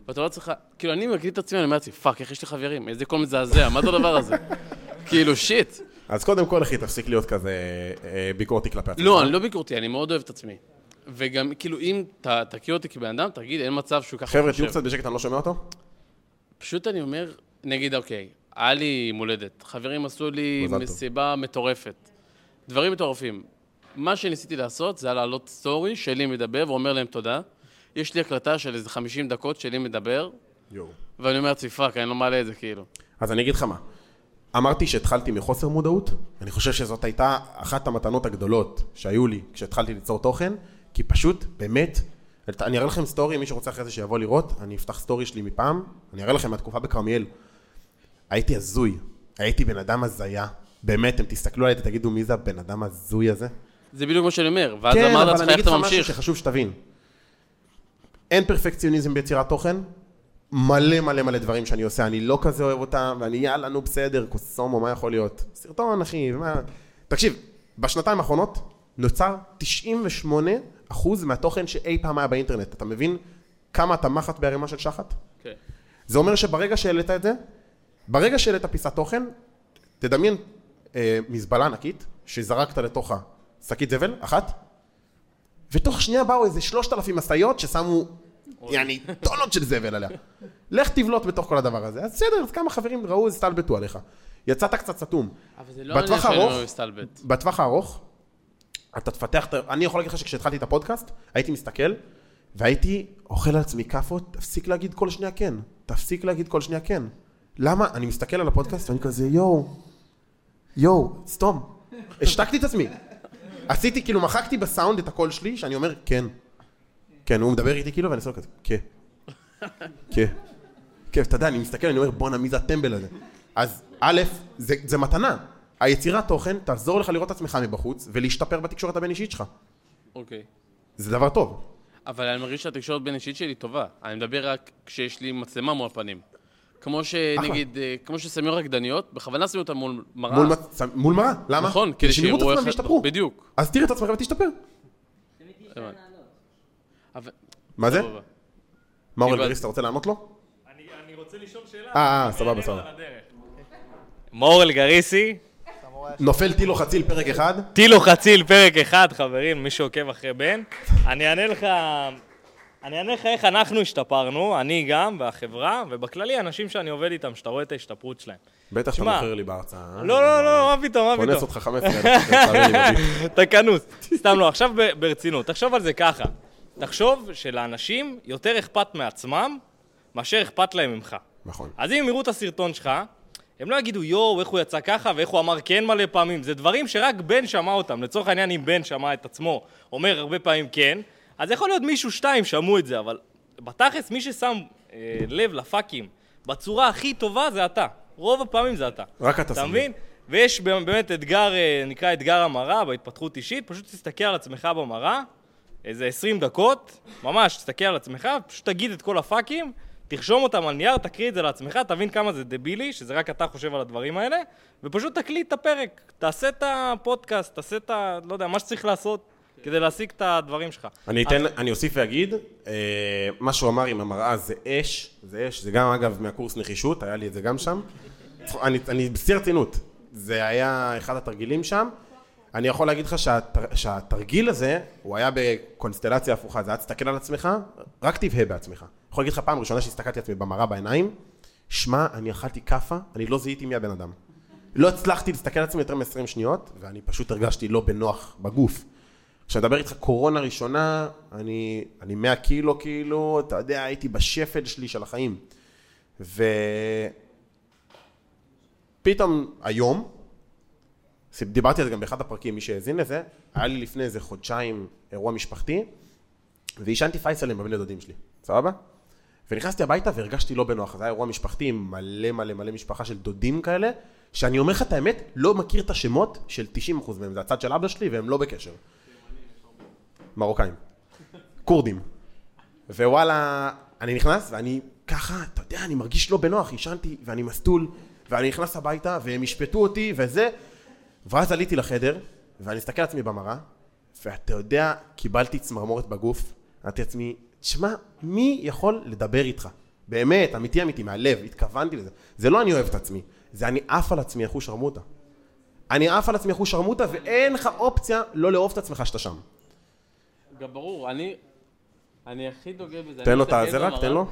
ואתה לא צריך... כאילו, אני מקליט את עצמי, אני אומר לעצמי, fuck, איך יש לי חברים? איזה קול מזעזע, מה זה הדבר הזה? *laughs* כאילו, shit.
אז קודם כל, אחי, תפסיק להיות כזה אה, ביקורתי כלפי עצמך.
לא, אני לא ביקורתי, אני מאוד אוהב את עצמי. וגם, כאילו, אם ת- תכיר אותי כבן אדם, תגיד, אין מצב שהוא ככה
חבר'ה,
חושב.
תהיו קצת בשקט, אני לא שומע אותו.
פשוט אני אומר, נגיד, אוקיי, היה לי יום הולדת, חברים עשו לי
מזל טוב.
מסיבה מטורפת. דברים מטורפים. מה שניסיתי לעשות זה היה להעלות סטורי שלי מדבר ואומר להם תודה. יש לי הקלטה של איזה 50 דקות שלי מדבר,
יואו.
ואני אומר fuck, אני לא מעלה את זה, כאילו.
אז אני אגיד לך מה. אמרתי שהתחלתי מחוסר מודעות, אני חושב שזאת הייתה אחת המתנות הגדולות שהיו לי כשהתחלתי ליצור תוכן, כי פשוט, באמת, אני אראה לכם סטורי, מי שרוצה אחרי זה שיבוא לראות, אני אפתח סטורי שלי מפעם, אני אראה לכם מהתקופה בכרמיאל. הייתי הזוי, הייתי בן אדם הזיה. באמת, אתם תסתכלו עליי, תגידו מי זה הבן אדם הזוי הזה.
זה בדיוק מה שאני אומר, ואז
כן,
אמרת
אבל
לעצמך
אני
איך
אגיד
אתה
לך משהו
ממשיך.
שחשוב שתבין. אין פרפקציוניזם ביצירת תוכן, מלא מלא מלא דברים שאני עושה, אני לא כזה אוהב אותם, ואני יאללה, נו בסדר, כוסאומו, מה יכול להיות? סרטון, אחי, מה... תקשיב, בשנתיים האחרונות נוצר 98% מהתוכן שאי פעם היה באינטרנט. אתה מבין כמה אתה מחט בערימה של שחת?
כן.
זה אומר שברגע שהעלית את זה, ברגע שהעלית פיסת תוכן, תדמיין אה, מזבלה ענקית שזרקת לתוכה שקית זבל, אחת, ותוך שנייה באו איזה שלושת אלפים משאיות ששמו, יעני, טונות של זבל עליה. לך תבלוט בתוך כל הדבר הזה. אז בסדר, אז כמה חברים ראו, הסתלבטו עליך. יצאת קצת סתום.
אבל זה לא עניין
בטווח
שאני
הארוך,
לא מסתלבט.
בטווח הארוך, אתה תפתח, אני יכול להגיד לך שכשהתחלתי את הפודקאסט, הייתי מסתכל, והייתי אוכל על עצמי כאפות, תפסיק להגיד כל שנייה כן. תפסיק להגיד כל שנייה כן. למה? אני מסתכל על הפודקאסט ואני כזה, יואו, יואו, סתום. השתקתי את עצמי. עשיתי, כאילו, מחקתי בסאונד את הקול שלי, שאני אומר, כן. כן, הוא מדבר איתי כאילו, ואני עושה כזה, כן. כן. כן, אתה יודע, אני מסתכל, אני אומר, בואנה, מי זה הטמבל הזה? אז א', זה, זה מתנה. היצירת תוכן תעזור לך לראות את עצמך מבחוץ, ולהשתפר בתקשורת הבין-אישית שלך.
אוקיי.
זה דבר טוב.
אבל אני מרגיש שהתקשורת בין אישית שלי טובה. אני מדבר רק כשיש לי מצלמה מול הפנים. כמו שנגיד, אה, כמו ששמים רקדניות, בכוונה שמים אותה מול מראה.
מול, מצ... מול מראה, למה?
נכון,
כדי שיראו את עצמם וישתפרו.
בדיוק.
אז תראה את עצמך ותשתפר. מה זה? מה אורל גריס, אתה רוצה לענות לו?
אני רוצה לשאול שאלה.
אה, אה, סבבה, סבבה.
מאור אלגריסי.
נופל טילו חציל פרק אחד.
טילו חציל פרק אחד, חברים, מי שעוקב אחרי בן. אני אענה לך... אני אענה לך איך אנחנו השתפרנו, אני גם, והחברה, ובכללי אנשים שאני עובד איתם, שאתה רואה את ההשתפרות שלהם.
בטח שאתה מוכר לי בהרצאה. אה?
לא, לא, לא, מה פתאום, מה פתאום.
קונס אותך 15 אלף, תעלה לי בביט. *laughs*
אתה כנוס. סתם לא, עכשיו ברצינות, תחשוב על זה ככה. תחשוב שלאנשים יותר אכפת מעצמם, מאשר אכפת להם ממך.
נכון.
אז אם הם יראו את הסרטון שלך, הם לא יגידו יואו, איך הוא יצא ככה, ואיך הוא אמר כן מלא פעמים. זה דברים שרק בן שמע אותם. לצורך העניין, אם בן שמע את עצמו אומר הרבה פעמים כן, אז יכול להיות מישהו, שתיים, שמעו את זה, אבל בתכלס, מי ששם אה, לב לפאקים בצורה הכי טובה זה אתה. רוב הפעמים זה אתה.
רק אתה שם
אתה. מבין? ויש באמת אתגר, אה, נקרא אתגר המראה בהתפתחות אישית, פשוט תסתכל על עצמך במראה, איזה 20 דקות, ממש, תסתכל על עצמך, פשוט תגיד את כל הפאקים, תרשום אותם על נייר, תקריא את זה לעצמך, תבין כמה זה דבילי, שזה רק אתה חושב על הדברים האלה, ופשוט תקליט את הפרק, תעשה את הפודקאסט, תעשה את ה... לא יודע, מה שצריך לעשות כדי להשיג את הדברים שלך.
אני אתן, אני אוסיף ואגיד, אה, מה שהוא אמר עם המראה זה אש, זה אש, זה גם אגב מהקורס נחישות, היה לי את זה גם שם. אני, אני בשיא הרצינות, זה היה אחד התרגילים שם. אני יכול להגיד לך שהתר, שהתרגיל הזה, הוא היה בקונסטלציה הפוכה, זה היה תסתכל על עצמך, רק תבהה בעצמך. יכול להגיד לך פעם ראשונה שהסתכלתי עצמי במראה בעיניים, שמע, אני אכלתי כאפה, אני לא זיהיתי מי הבן אדם. לא הצלחתי להסתכל על עצמי יותר מ-20 שניות, ואני פשוט הרגשתי לא בנוח בגוף. כשאני מדבר איתך קורונה ראשונה, אני, אני 100 קילו כאילו, אתה יודע, הייתי בשפל שלי של החיים. ופתאום היום, דיברתי על זה גם באחד הפרקים, מי שהאזין לזה, היה לי לפני איזה חודשיים אירוע משפחתי, ועישנתי פייסלים בבני דודים שלי, סבבה? ונכנסתי הביתה והרגשתי לא בנוח, זה היה אירוע משפחתי עם מלא מלא מלא משפחה של דודים כאלה, שאני אומר לך את האמת, לא מכיר את השמות של 90% מהם, זה הצד של אבא שלי והם לא בקשר. מרוקאים. כורדים. ווואלה, אני נכנס ואני ככה, אתה יודע, אני מרגיש לא בנוח, עישנתי ואני מסטול, ואני נכנס הביתה והם ישפטו אותי וזה, ואז עליתי לחדר, ואני מסתכל על עצמי במראה, ואתה יודע, קיבלתי צמרמורת בגוף, אמרתי לעצמי, תשמע, מי יכול לדבר איתך? באמת, אמיתי אמיתי, מהלב, התכוונתי לזה. זה לא אני אוהב את עצמי, זה אני עף על עצמי אחוז שרמוטה. אני עף על עצמי אחוז שרמוטה, ואין לך אופציה לא לאהוב את עצמך שאתה שם.
גם ברור, אני... אני הכי דוגל בזה.
תן לו את הזה רק, תן לו.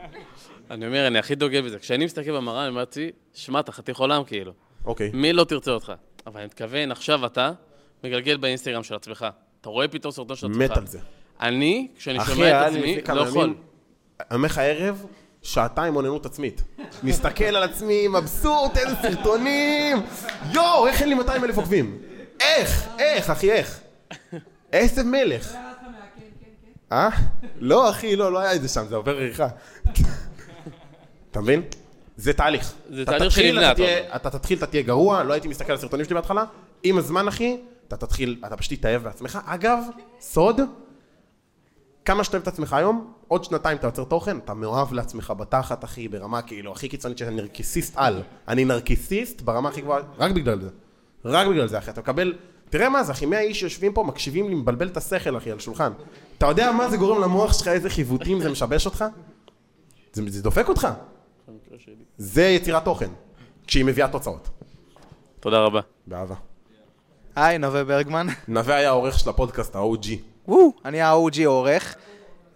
*laughs*
אני אומר, אני הכי דוגל בזה. כשאני מסתכל במראה, אני אומר לעצמי, שמע, אתה חתיך עולם כאילו.
אוקיי.
מי לא תרצה אותך? אבל אני מתכוון, עכשיו אתה מגלגל באינסטגרם של עצמך. אתה רואה פתאום סרטון של עצמך.
מת על זה.
אני, כשאני שומע את עצמי, לא יכול.
אני אומר לך ערב, שעתיים אוננות עצמית. מסתכל על עצמי, מבסוט, איזה סרטונים! יואו, איך אין לי 200 אלף עוקבים? איך? איך, אחי, איך? איזה מלך. אה? לא, אחי, לא, לא היה את זה שם, זה עובר עריכה. אתה מבין? זה תהליך.
זה תהליך שנבנה,
אתה תתחיל, אתה תהיה גרוע, לא הייתי מסתכל על הסרטונים שלי בהתחלה. עם הזמן, אחי, אתה תתחיל, אתה פשוט תתאהב בעצמך. אגב, סוד, כמה שאתה אוהב את עצמך היום, עוד שנתיים אתה יוצר תוכן, אתה מאוהב לעצמך בתחת, אחי, ברמה כאילו הכי קיצונית שאני נרקיסיסט על. אני נרקיסיסט ברמה הכי גבוהה, רק בגלל זה. רק בגלל זה, אחי. אתה מקבל... תראה מה זה, אחי, 100 איש שיושבים פה, מקשיבים לי, מבלבל את השכל, אחי, על שולחן. אתה יודע מה זה גורם למוח שלך, איזה חיווטים זה משבש אותך? זה, זה דופק אותך. זה יצירת תוכן, כשהיא מביאה תוצאות.
תודה רבה.
באהבה.
היי, נווה ברגמן.
נווה היה העורך של הפודקאסט, ה-OG.
וואו, אני ה-OG העורך.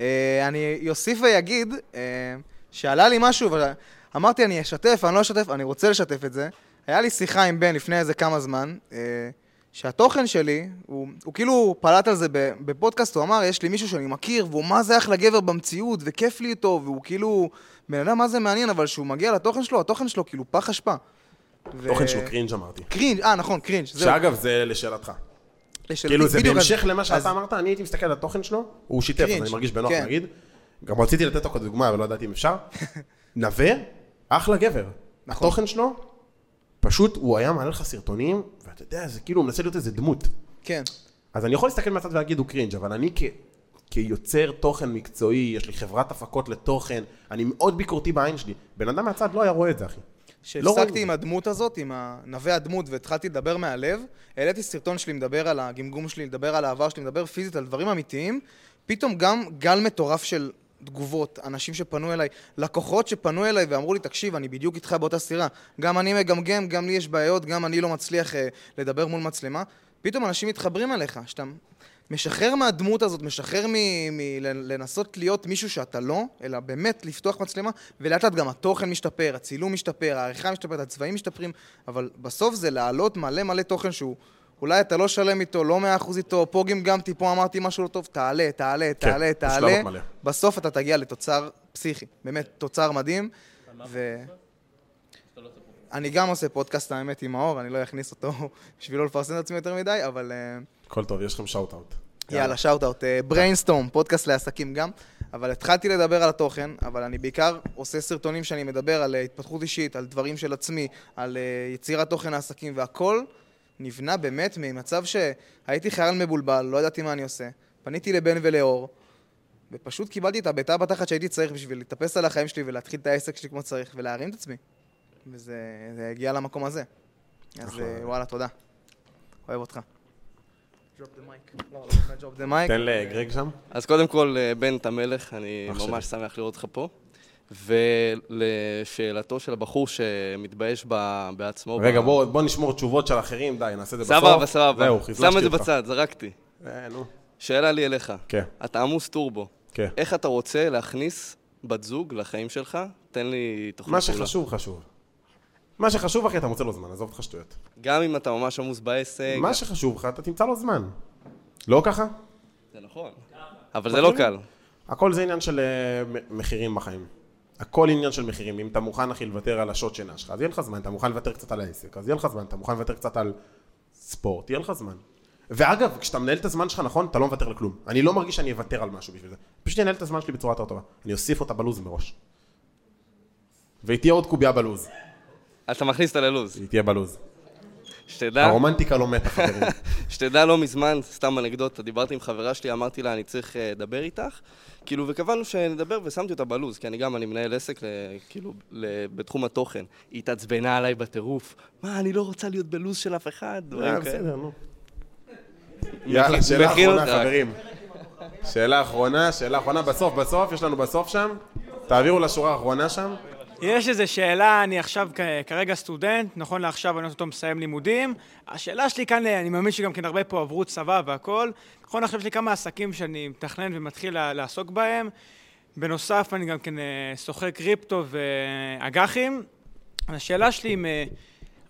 אה, אני אוסיף ואגיד אה, שעלה לי משהו, אמרתי אני אשתף, אני לא אשתף, אני רוצה לשתף את זה. היה לי שיחה עם בן לפני איזה כמה זמן, אה, שהתוכן שלי, הוא, הוא כאילו פלט על זה בפודקאסט, הוא אמר, יש לי מישהו שאני מכיר, והוא מה זה אחלה גבר במציאות, וכיף לי איתו, והוא כאילו, בן אדם מה זה מעניין, אבל כשהוא מגיע לתוכן שלו, התוכן שלו כאילו פח אשפה. ו-
תוכן שלו cringe אמרתי.
cringe, אה נכון, cringe.
שאגב, זה לשאלתך. כאילו זה בהמשך למה שאתה אמרת, אני הייתי מסתכל על התוכן שלו, הוא שיתף, אז אני מרגיש בנוח
כן.
להגיד. גם רציתי לתת לו כדוגמה, אבל לא ידעתי אם אפשר. *laughs* נווה, אחלה גבר.
נכון.
התוכן שלו, פשוט הוא היה מעלה לך סרטונים, ואתה יודע, זה כאילו, הוא מנסה להיות איזה דמות.
כן.
אז אני יכול להסתכל מהצד ולהגיד הוא קרינג', אבל אני כ... כיוצר תוכן מקצועי, יש לי חברת הפקות לתוכן, אני מאוד ביקורתי בעין שלי. בן אדם מהצד לא היה רואה את זה, אחי. לא
כשהפסקתי
את
עם הדמות הזאת, עם הנווה הדמות, והתחלתי לדבר מהלב, העליתי סרטון שלי מדבר על הגמגום שלי, מדבר על העבר שלי, מדבר פיזית על דברים אמיתיים, פתאום גם גל מטורף של תגובות, אנשים שפנו אליי, לקוחות שפנו אליי ואמרו לי, תקשיב, אני בדיוק איתך באותה סירה, גם אני מגמגם, גם לי יש בעיות, גם אני לא מצליח אה, לדבר מול מצלמה, פתאום אנשים מתחברים אליך, שאתה משחרר מהדמות הזאת, משחרר מלנסות להיות מישהו שאתה לא, אלא באמת לפתוח מצלמה, ולאט לאט גם התוכן משתפר, הצילום משתפר, העריכה משתפרת, הצבעים משתפרים, אבל בסוף זה להעלות מלא מלא תוכן שהוא... אולי אתה לא שלם איתו, לא מאה אחוז איתו, פה גמגמתי, פה אמרתי משהו לא טוב, תעלה, תעלה,
כן,
תעלה, תעלה. בסוף אתה תגיע לתוצר פסיכי, באמת, תוצר מדהים. ו... אני גם עושה פודקאסט, האמת, עם מאור, אני לא אכניס אותו *laughs* בשביל לא לפרסם את עצמי יותר מדי, אבל... אה,
הכל טוב, יש לכם שאוט-אאוט.
יאללה, shout-out. בריינסטורם, פודקאסט לעסקים גם. אבל התחלתי לדבר על התוכן, אבל אני בעיקר עושה סרטונים שאני מדבר על אה, התפתחות אישית, על דברים של עצמי, על אה, יצירת תוכן לעסקים, והכל נבנה באמת ממצב שהייתי חייל מבולבל, לא ידעתי מה אני עושה. פניתי לבן ולאור, ופשוט קיבלתי את הבעיטה בתחת שהייתי צריך בשביל להתאפס על החיים שלי ולהתחיל את העסק שלי כמו שצריך, ולהרים את עצמי. וזה זה הגיע למקום הזה. אז
אחלה.
אה, וואלה, תודה. אוהב אותך.
תן לגרג שם.
אז קודם כל, אה, בן, אתה מלך, אני ממש. שמח לראות אותך פה. ולשאלתו של הבחור שמתבייש ב- בעצמו...
רגע,
ב-
בוא בוא נשמור תשובות של אחרים, די, נעשה את זה בסוף.
סבבה, סבבה.
זהו,
שם
חזלשתי
את זה
אותך.
בצד, זרקתי.
אה, נו.
שאלה לי אליך.
כן.
אתה עמוס טורבו.
כן.
איך אתה רוצה להכניס בת זוג לחיים שלך? תן לי תוכנית
מה
פעולה.
שחשוב, חשוב. מה שחשוב, אחי, אתה מוצא לו זמן, עזוב אותך שטויות.
גם אם אתה ממש עמוס בעסק.
מה שחשוב לך, אתה תמצא לו זמן. לא ככה?
זה נכון. אבל זה לא קל.
הכל זה עניין של אה, מחירים בחיים. הכל עניין של מחירים. אם אתה מוכן, אחי, לוותר על השעות שינה שלך, אז יהיה לך זמן. אתה מוכן לוותר קצת על העסק, אז יהיה לך זמן. אתה מוכן לוותר קצת על ספורט, יהיה לך זמן. ואגב, כשאתה מנהל את הזמן שלך נכון, אתה לא מוותר לכלום. אני לא מרגיש שאני אוותר על משהו בשביל זה. פשוט אנהל את הזמן שלי בצורה יותר טובה. אני אוסיף אותה בלוז מראש. והיא תהיה עוד קובייה בלוז.
אתה מכניס אותה ללוז.
היא תהיה בלוז.
שתדע...
הרומנטיקה לא מתה, *laughs* חברים.
שתדע, לא מזמן, סתם אנקדוטה, דיברתי עם חברה שלי, אמרתי לה, אני צריך אה, לדבר איתך. כאילו, וקבענו שנדבר ושמתי אותה בלוז, כי אני גם, אני מנהל עסק, ל- כאילו, ל- בתחום התוכן. היא התעצבנה עליי בטירוף. מה, אני לא רוצה להיות בלוז של אף אחד? דברים
אה,
כאלה.
בסדר, נו. *laughs* יאללה, שאלה אחרונה. חברים. שאלה אחרונה, שאלה אחרונה, בסוף, בסוף, יש לנו בסוף שם. תעבירו לשורה האחרונה שם.
יש איזו שאלה, אני עכשיו כרגע סטודנט, נכון לעכשיו אני אוטוטו מסיים לימודים. השאלה שלי כאן, אני מאמין שגם כן הרבה פה עברו צבא והכל. נכון עכשיו יש לי כמה עסקים שאני מתכנן ומתחיל לעסוק בהם. בנוסף, אני גם כן אה, סוחר קריפטו ואג"חים. השאלה שלי אם אה,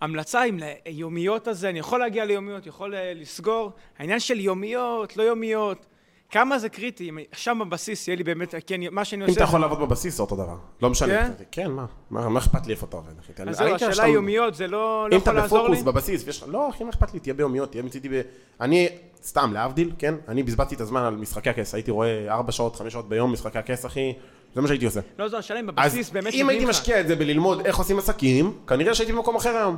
המלצה אם ליומיות הזה, אני יכול להגיע ליומיות, יכול אה, לסגור. העניין של יומיות, לא יומיות, כמה זה קריטי, אם שם בבסיס יהיה לי באמת, כן, מה שאני עושה...
אם אתה יכול לעבוד בבסיס זה אותו דבר. לא משנה.
כן?
כן, מה? מה אכפת לי איפה אתה עובד, אחי?
אז זהו, השאלה
שאתה-
יומיות, זה לא לא
אם אתה
יכול לעזור לי?
בפוקוס בבסיס, ויש לך... לא, אחי, מה אכפת לי? תהיה ביומיות, תהיה מצידי ב... אני, סתם, להבדיל, כן? אני בזבזתי את הזמן על משחקי הכס. הייתי רואה 4 שעות, 5 שעות ביום משחקי הכס, אחי. זה מה שהייתי עושה.
לא, זו השאלה אם בבסיס באמת
אם הייתי. משקיע את זה בללמוד איך עושים עסקים, כנראה שהייתי במקום אחר היום.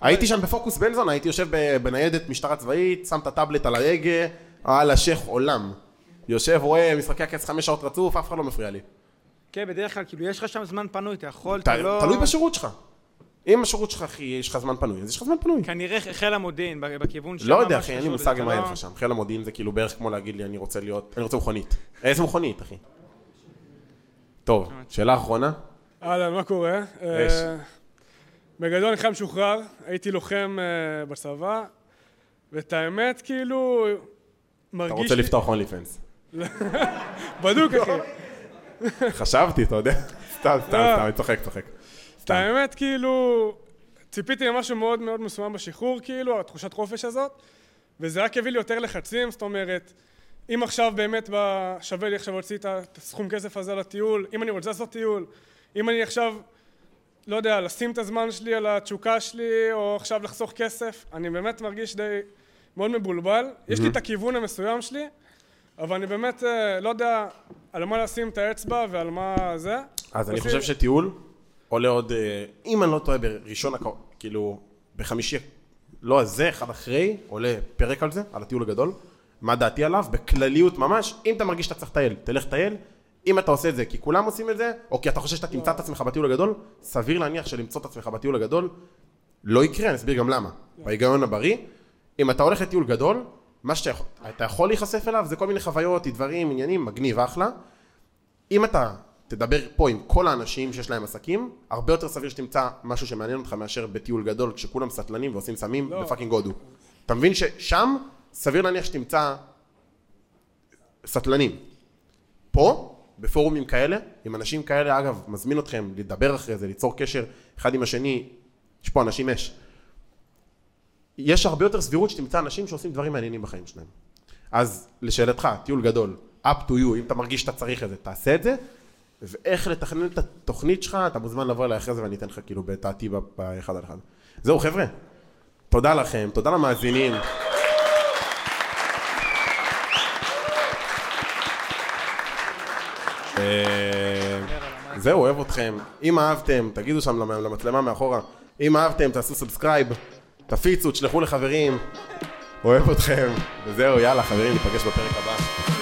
הייתי שם בפוקוס בן זונה, הייתי יושב בניידת משטרה צבאית, שם את הטאבלט על ההגה, על השייח עולם. יושב, רואה משחקי הכס חמש שעות רצוף, אף אחד לא מפריע לי.
כן, בדרך כלל, כאילו, יש לך שם זמן פנוי, אתה יכול, אתה לא...
תלוי בשירות שלך. אם השירות שלך, אחי, יש לך זמן פנוי, אז יש לך זמן פנוי.
כנראה חיל המודיעין, בכיוון
לא יודע, אחי, אין לי מושג מה היה
לא-
לך שם. חיל המודיעין זה כאילו בערך כמו להגיד לי, אני רוצה להיות, אני רוצה מכונית. איזה מכונית, אחי? טוב, שאלה אחרונה.
אהלן, מה קורה?
יש.
אה, בגדול אני חייל משוחרר, הייתי לוחם אה, בצבא, ואת האמת, כאילו, מרגיש
אתה רוצה
לי-
לפתוח אונלי פנס. *laughs*
בדוק, אחי.
חשבתי, אתה יודע. סתם, סתם,
לא.
סתם, אני צוחק, צוחק.
את האמת, כאילו, ציפיתי למשהו מאוד מאוד מסוים בשחרור, כאילו, התחושת חופש הזאת, וזה רק הביא לי יותר לחצים, זאת אומרת, אם עכשיו באמת שווה לי עכשיו להוציא את הסכום כסף הזה לטיול, אם אני רוצה לעשות טיול, אם אני עכשיו, לא יודע, לשים את הזמן שלי על התשוקה שלי, או עכשיו לחסוך כסף, אני באמת מרגיש די מאוד מבולבל. יש לי. את הכיוון המסוים שלי, אבל אני באמת אה, לא יודע על מה לשים את האצבע ועל מה זה.
אז אני חושב שטיול עולה עוד, אה, אם אני לא טועה, בראשון, הקר- כאילו, בחמישי, לא הזה, אחד אחרי, עולה פרק על זה, על הטיול הגדול. מה דעתי עליו? בכלליות ממש, אם אתה מרגיש שאתה צריך לטייל, תלך טייל. אם אתה עושה את זה כי כולם עושים את זה, או כי אתה חושב שאתה תמצא את עצמך בטיול הגדול, סביר להניח שלמצוא את עצמך בטיול הגדול לא יקרה, אני אסביר גם למה. בהיגיון הבריא, אם אתה הולך לטיול גדול, מה שאתה יכול, אתה יכול להיחשף אליו זה כל מיני חוויות, דברים, עניינים, מגניב, אחלה. אם אתה תדבר פה עם כל האנשים שיש להם עסקים, הרבה יותר סביר שתמצא משהו שמעניין אותך מאשר בטיול גדול כשכולם סטלנים ועושים סמים
לא.
בפאקינג הודו. אתה מבין ששם סביר להניח שתמצא סטלנים. פה, בפורומים כאלה, עם אנשים כאלה, אגב, מזמין אתכם לדבר אחרי זה, ליצור קשר אחד עם השני, יש פה אנשים אש. יש הרבה יותר סבירות שתמצא אנשים שעושים דברים מעניינים בחיים שלהם. אז לשאלתך, טיול גדול, up to you, אם אתה מרגיש שאתה צריך את זה, תעשה את זה, ואיך לתכנן את התוכנית שלך, אתה מוזמן לבוא אליי אחרי זה ואני אתן לך כאילו בדעתי ב- באחד על אחד. זהו חבר'ה, תודה לכם, תודה למאזינים. אה, זהו, אוהב אתכם. אם אהבתם, תגידו שם למ- למצלמה מאחורה. אם אהבתם, תעשו subscribe, תפיצו, תשלחו לחברים. אוהב אתכם. וזהו, יאללה, חברים, ניפגש בפרק הבא.